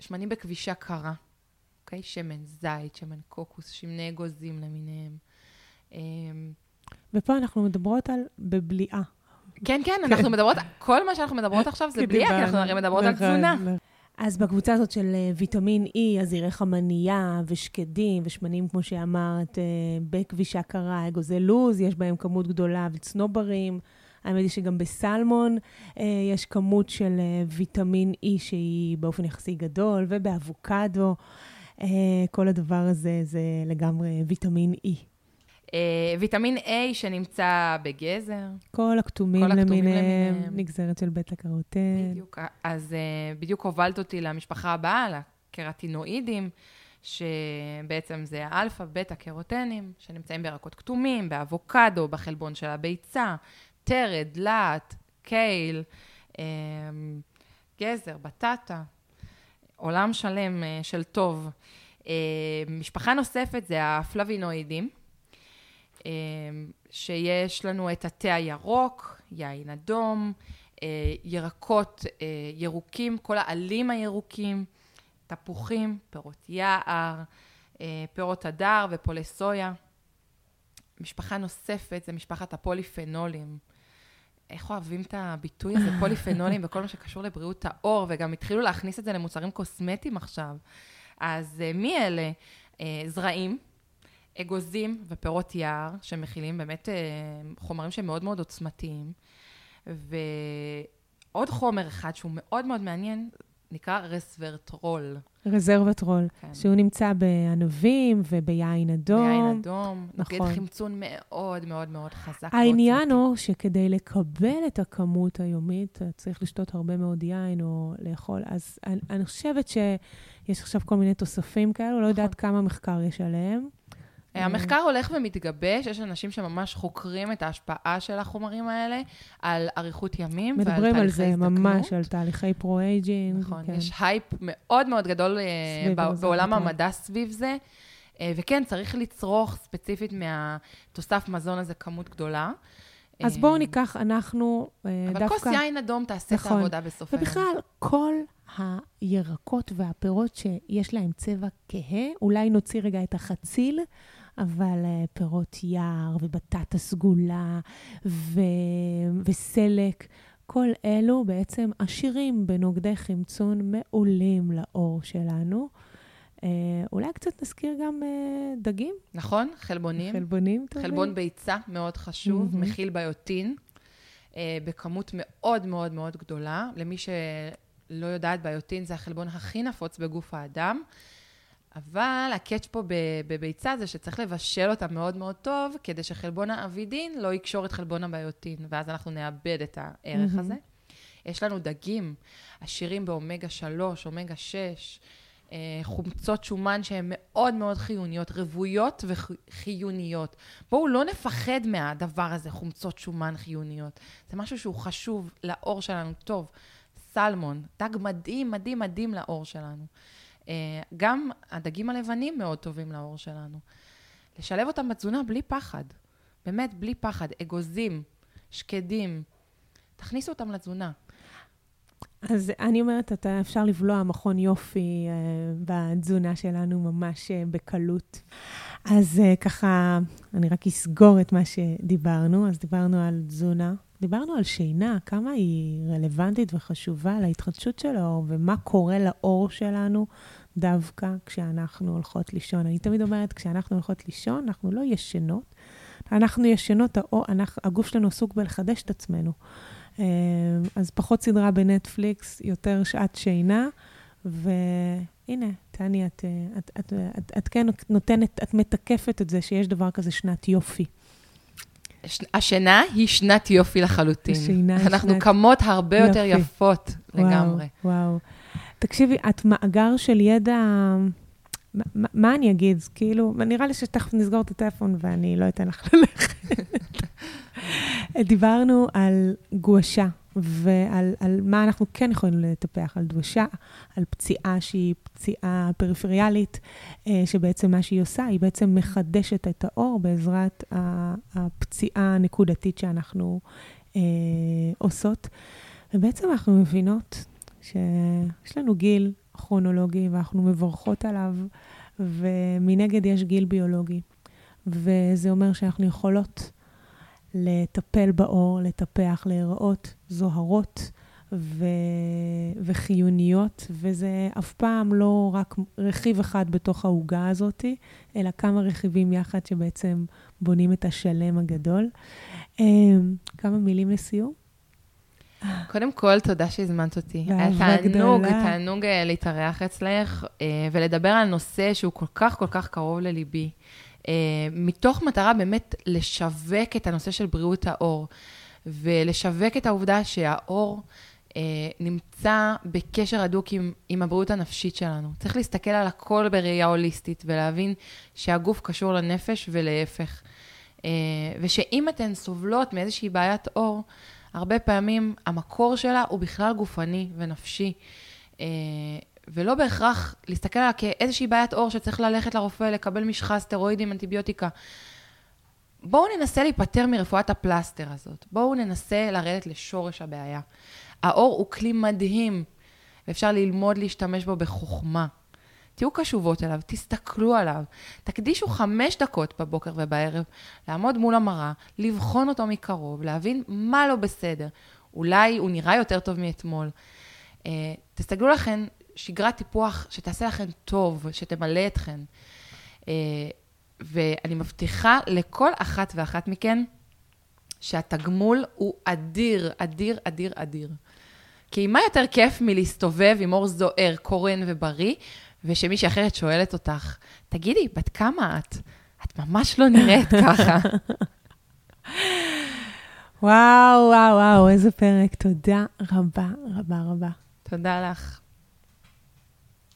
שמנים בכבישה קרה. אוקיי? שמן זית, שמן קוקוס, שמני אגוזים למיניהם. אמ, ופה אנחנו מדברות על בבליעה. כן, כן, אנחנו כן. מדברות, כל מה שאנחנו מדברות עכשיו זה בליעה, כי אנחנו הרי מדברות על תזונה. אז בקבוצה הזאת של אה, ויטמין E, אז יראה חמנייה ושקדים ושמנים, כמו שאמרת, אה, בכבישה קרה, אגוזי לוז, יש בהם כמות גדולה, וצנוברים. האמת היא שגם בסלמון אה, יש כמות של ויטמין E שהיא באופן יחסי גדול, ובאבוקדו. אה, כל הדבר הזה זה לגמרי ויטמין E. Uh, ויטמין A שנמצא בגזר. כל הכתומים למיניהם, נגזרת של בטא קרוטן. בדיוק, אז uh, בדיוק הובלת אותי למשפחה הבאה, לקרטינואידים, שבעצם זה האלפא, בטא קרוטנים, שנמצאים בירקות כתומים, באבוקדו, בחלבון של הביצה, תרד, להט, קייל, גזר, בטטה. עולם שלם uh, של טוב. Uh, משפחה נוספת זה הפלבינואידים, uh, שיש לנו את התה הירוק, יין אדום, ירקות ירוקים, כל העלים הירוקים, תפוחים, פירות יער, פירות הדר ופולי סויה. משפחה נוספת זה משפחת הפוליפנולים. איך אוהבים את הביטוי הזה, פוליפנולים וכל מה שקשור לבריאות העור, וגם התחילו להכניס את זה למוצרים קוסמטיים עכשיו. אז uh, מי אלה? Uh, זרעים, אגוזים ופירות יער, שמכילים באמת uh, חומרים שהם מאוד מאוד עוצמתיים. ועוד חומר אחד שהוא מאוד מאוד מעניין, נקרא רסוורטרול. רזרבטרול, כן. שהוא נמצא בענבים וביין אדום. ביין אדום, נכון. נוגד חמצון מאוד מאוד מאוד חזק. העניין הוא שכדי לקבל את הכמות היומית, צריך לשתות הרבה מאוד יין או לאכול. אז אני, אני חושבת שיש עכשיו כל מיני תוספים כאלו, לא נכון. לא יודעת כמה מחקר יש עליהם. המחקר הולך ומתגבש, יש אנשים שממש חוקרים את ההשפעה של החומרים האלה על אריכות ימים ועל תהליכי הזדקנות. מדברים על זה ממש, על תהליכי pro-aging. נכון, כן. יש הייפ מאוד מאוד גדול אה, בעולם המדע סביב זה. אה, וכן, צריך לצרוך ספציפית מהתוסף מזון הזה כמות גדולה. אז בואו ניקח, אנחנו אבל דווקא... אבל כוס יין אדום תעשה נכון. את העבודה בסוף היום. ובכלל, כל הירקות והפירות שיש להם צבע כהה, אולי נוציא רגע את החציל, אבל אה, פירות יער ובטטה סגולה ו... וסלק, כל אלו בעצם עשירים בנוגדי חמצון מעולים לאור שלנו. Uh, אולי קצת נזכיר גם uh, דגים. נכון, חלבונים. חלבונים טובים. חלבון ביצה, מאוד חשוב, mm-hmm. מכיל ביוטין, uh, בכמות מאוד מאוד מאוד גדולה. למי שלא יודעת, ביוטין זה החלבון הכי נפוץ בגוף האדם. אבל הקאץ' פה בביצה זה שצריך לבשל אותה מאוד מאוד טוב, כדי שחלבון האבידין לא יקשור את חלבון הביוטין, ואז אנחנו נאבד את הערך mm-hmm. הזה. יש לנו דגים עשירים באומגה 3, אומגה 6, אה, חומצות שומן שהן מאוד מאוד חיוניות, רוויות וחיוניות. בואו לא נפחד מהדבר הזה, חומצות שומן חיוניות. זה משהו שהוא חשוב לעור שלנו טוב. סלמון, דג מדהים, מדהים, מדהים לעור שלנו. אה, גם הדגים הלבנים מאוד טובים לעור שלנו. לשלב אותם בתזונה בלי פחד, באמת בלי פחד. אגוזים, שקדים, תכניסו אותם לתזונה. אז אני אומרת, אתה, אפשר לבלוע מכון יופי uh, בתזונה שלנו ממש uh, בקלות. אז uh, ככה, אני רק אסגור את מה שדיברנו. אז דיברנו על תזונה, דיברנו על שינה, כמה היא רלוונטית וחשובה להתחדשות של האור, ומה קורה לאור שלנו דווקא כשאנחנו הולכות לישון. אני תמיד אומרת, כשאנחנו הולכות לישון, אנחנו לא ישנות. אנחנו ישנות, האור, אנחנו, הגוף שלנו עסוק בלחדש את עצמנו. אה, אז פחות סדרה בנטפליקס, יותר שעת שינה, והנה, טני, את, אה, את, את, את, את כן נותנת, את מתקפת את זה שיש דבר כזה שנת יופי. השינה היא שנת יופי לחלוטין. השינה היא שנת... אנחנו קמות הרבה יופי. יותר יפות וואו, לגמרי. וואו. תקשיבי, את מאגר של ידע... מה, מה אני אגיד? כאילו, נראה לי שתכף נסגור את הטלפון ואני לא אתן לך ללכת. דיברנו על גואשה ועל על מה אנחנו כן יכולים לטפח, על דוושה, על פציעה שהיא פציעה פריפריאלית, אה, שבעצם מה שהיא עושה, היא בעצם מחדשת את האור בעזרת הפציעה הנקודתית שאנחנו אה, עושות. ובעצם אנחנו מבינות שיש לנו גיל כרונולוגי ואנחנו מברכות עליו, ומנגד יש גיל ביולוגי. וזה אומר שאנחנו יכולות לטפל באור, לטפח, להיראות זוהרות ו... וחיוניות, וזה אף פעם לא רק רכיב אחד בתוך העוגה הזאת, אלא כמה רכיבים יחד שבעצם בונים את השלם הגדול. אמ, כמה מילים לסיום? קודם כל, תודה שהזמנת אותי. היה תענוג, תענוג אה, להתארח אצלך אה, ולדבר על נושא שהוא כל כך כל כך קרוב לליבי. אה, מתוך מטרה באמת לשווק את הנושא של בריאות האור, ולשווק את העובדה שהאור נמצא בקשר הדוק עם, עם הבריאות הנפשית שלנו. צריך להסתכל על הכל בראייה הוליסטית ולהבין שהגוף קשור לנפש ולהפך. ושאם אתן סובלות מאיזושהי בעיית אור, הרבה פעמים המקור שלה הוא בכלל גופני ונפשי. אה, ולא בהכרח להסתכל עליה כאיזושהי בעיית עור שצריך ללכת לרופא, לקבל משחה, סטרואידים, אנטיביוטיקה. בואו ננסה להיפטר מרפואת הפלסטר הזאת. בואו ננסה לרדת לשורש הבעיה. האור הוא כלי מדהים, ואפשר ללמוד להשתמש בו בחוכמה. תהיו קשובות אליו, תסתכלו עליו. תקדישו חמש דקות בבוקר ובערב לעמוד מול המראה, לבחון אותו מקרוב, להבין מה לא בסדר. אולי הוא נראה יותר טוב מאתמול. Uh, תסתכלו לכם שגרת טיפוח שתעשה לכם טוב, שתמלא אתכם. Uh, ואני מבטיחה לכל אחת ואחת מכן שהתגמול הוא אדיר, אדיר, אדיר, אדיר. כי מה יותר כיף מלהסתובב עם אור זוהר, קורן ובריא, ושמישהי אחרת שואלת אותך, תגידי, בת כמה את? את ממש לא נראית ככה. וואו, וואו, וואו, איזה פרק. תודה רבה, רבה, רבה. תודה לך.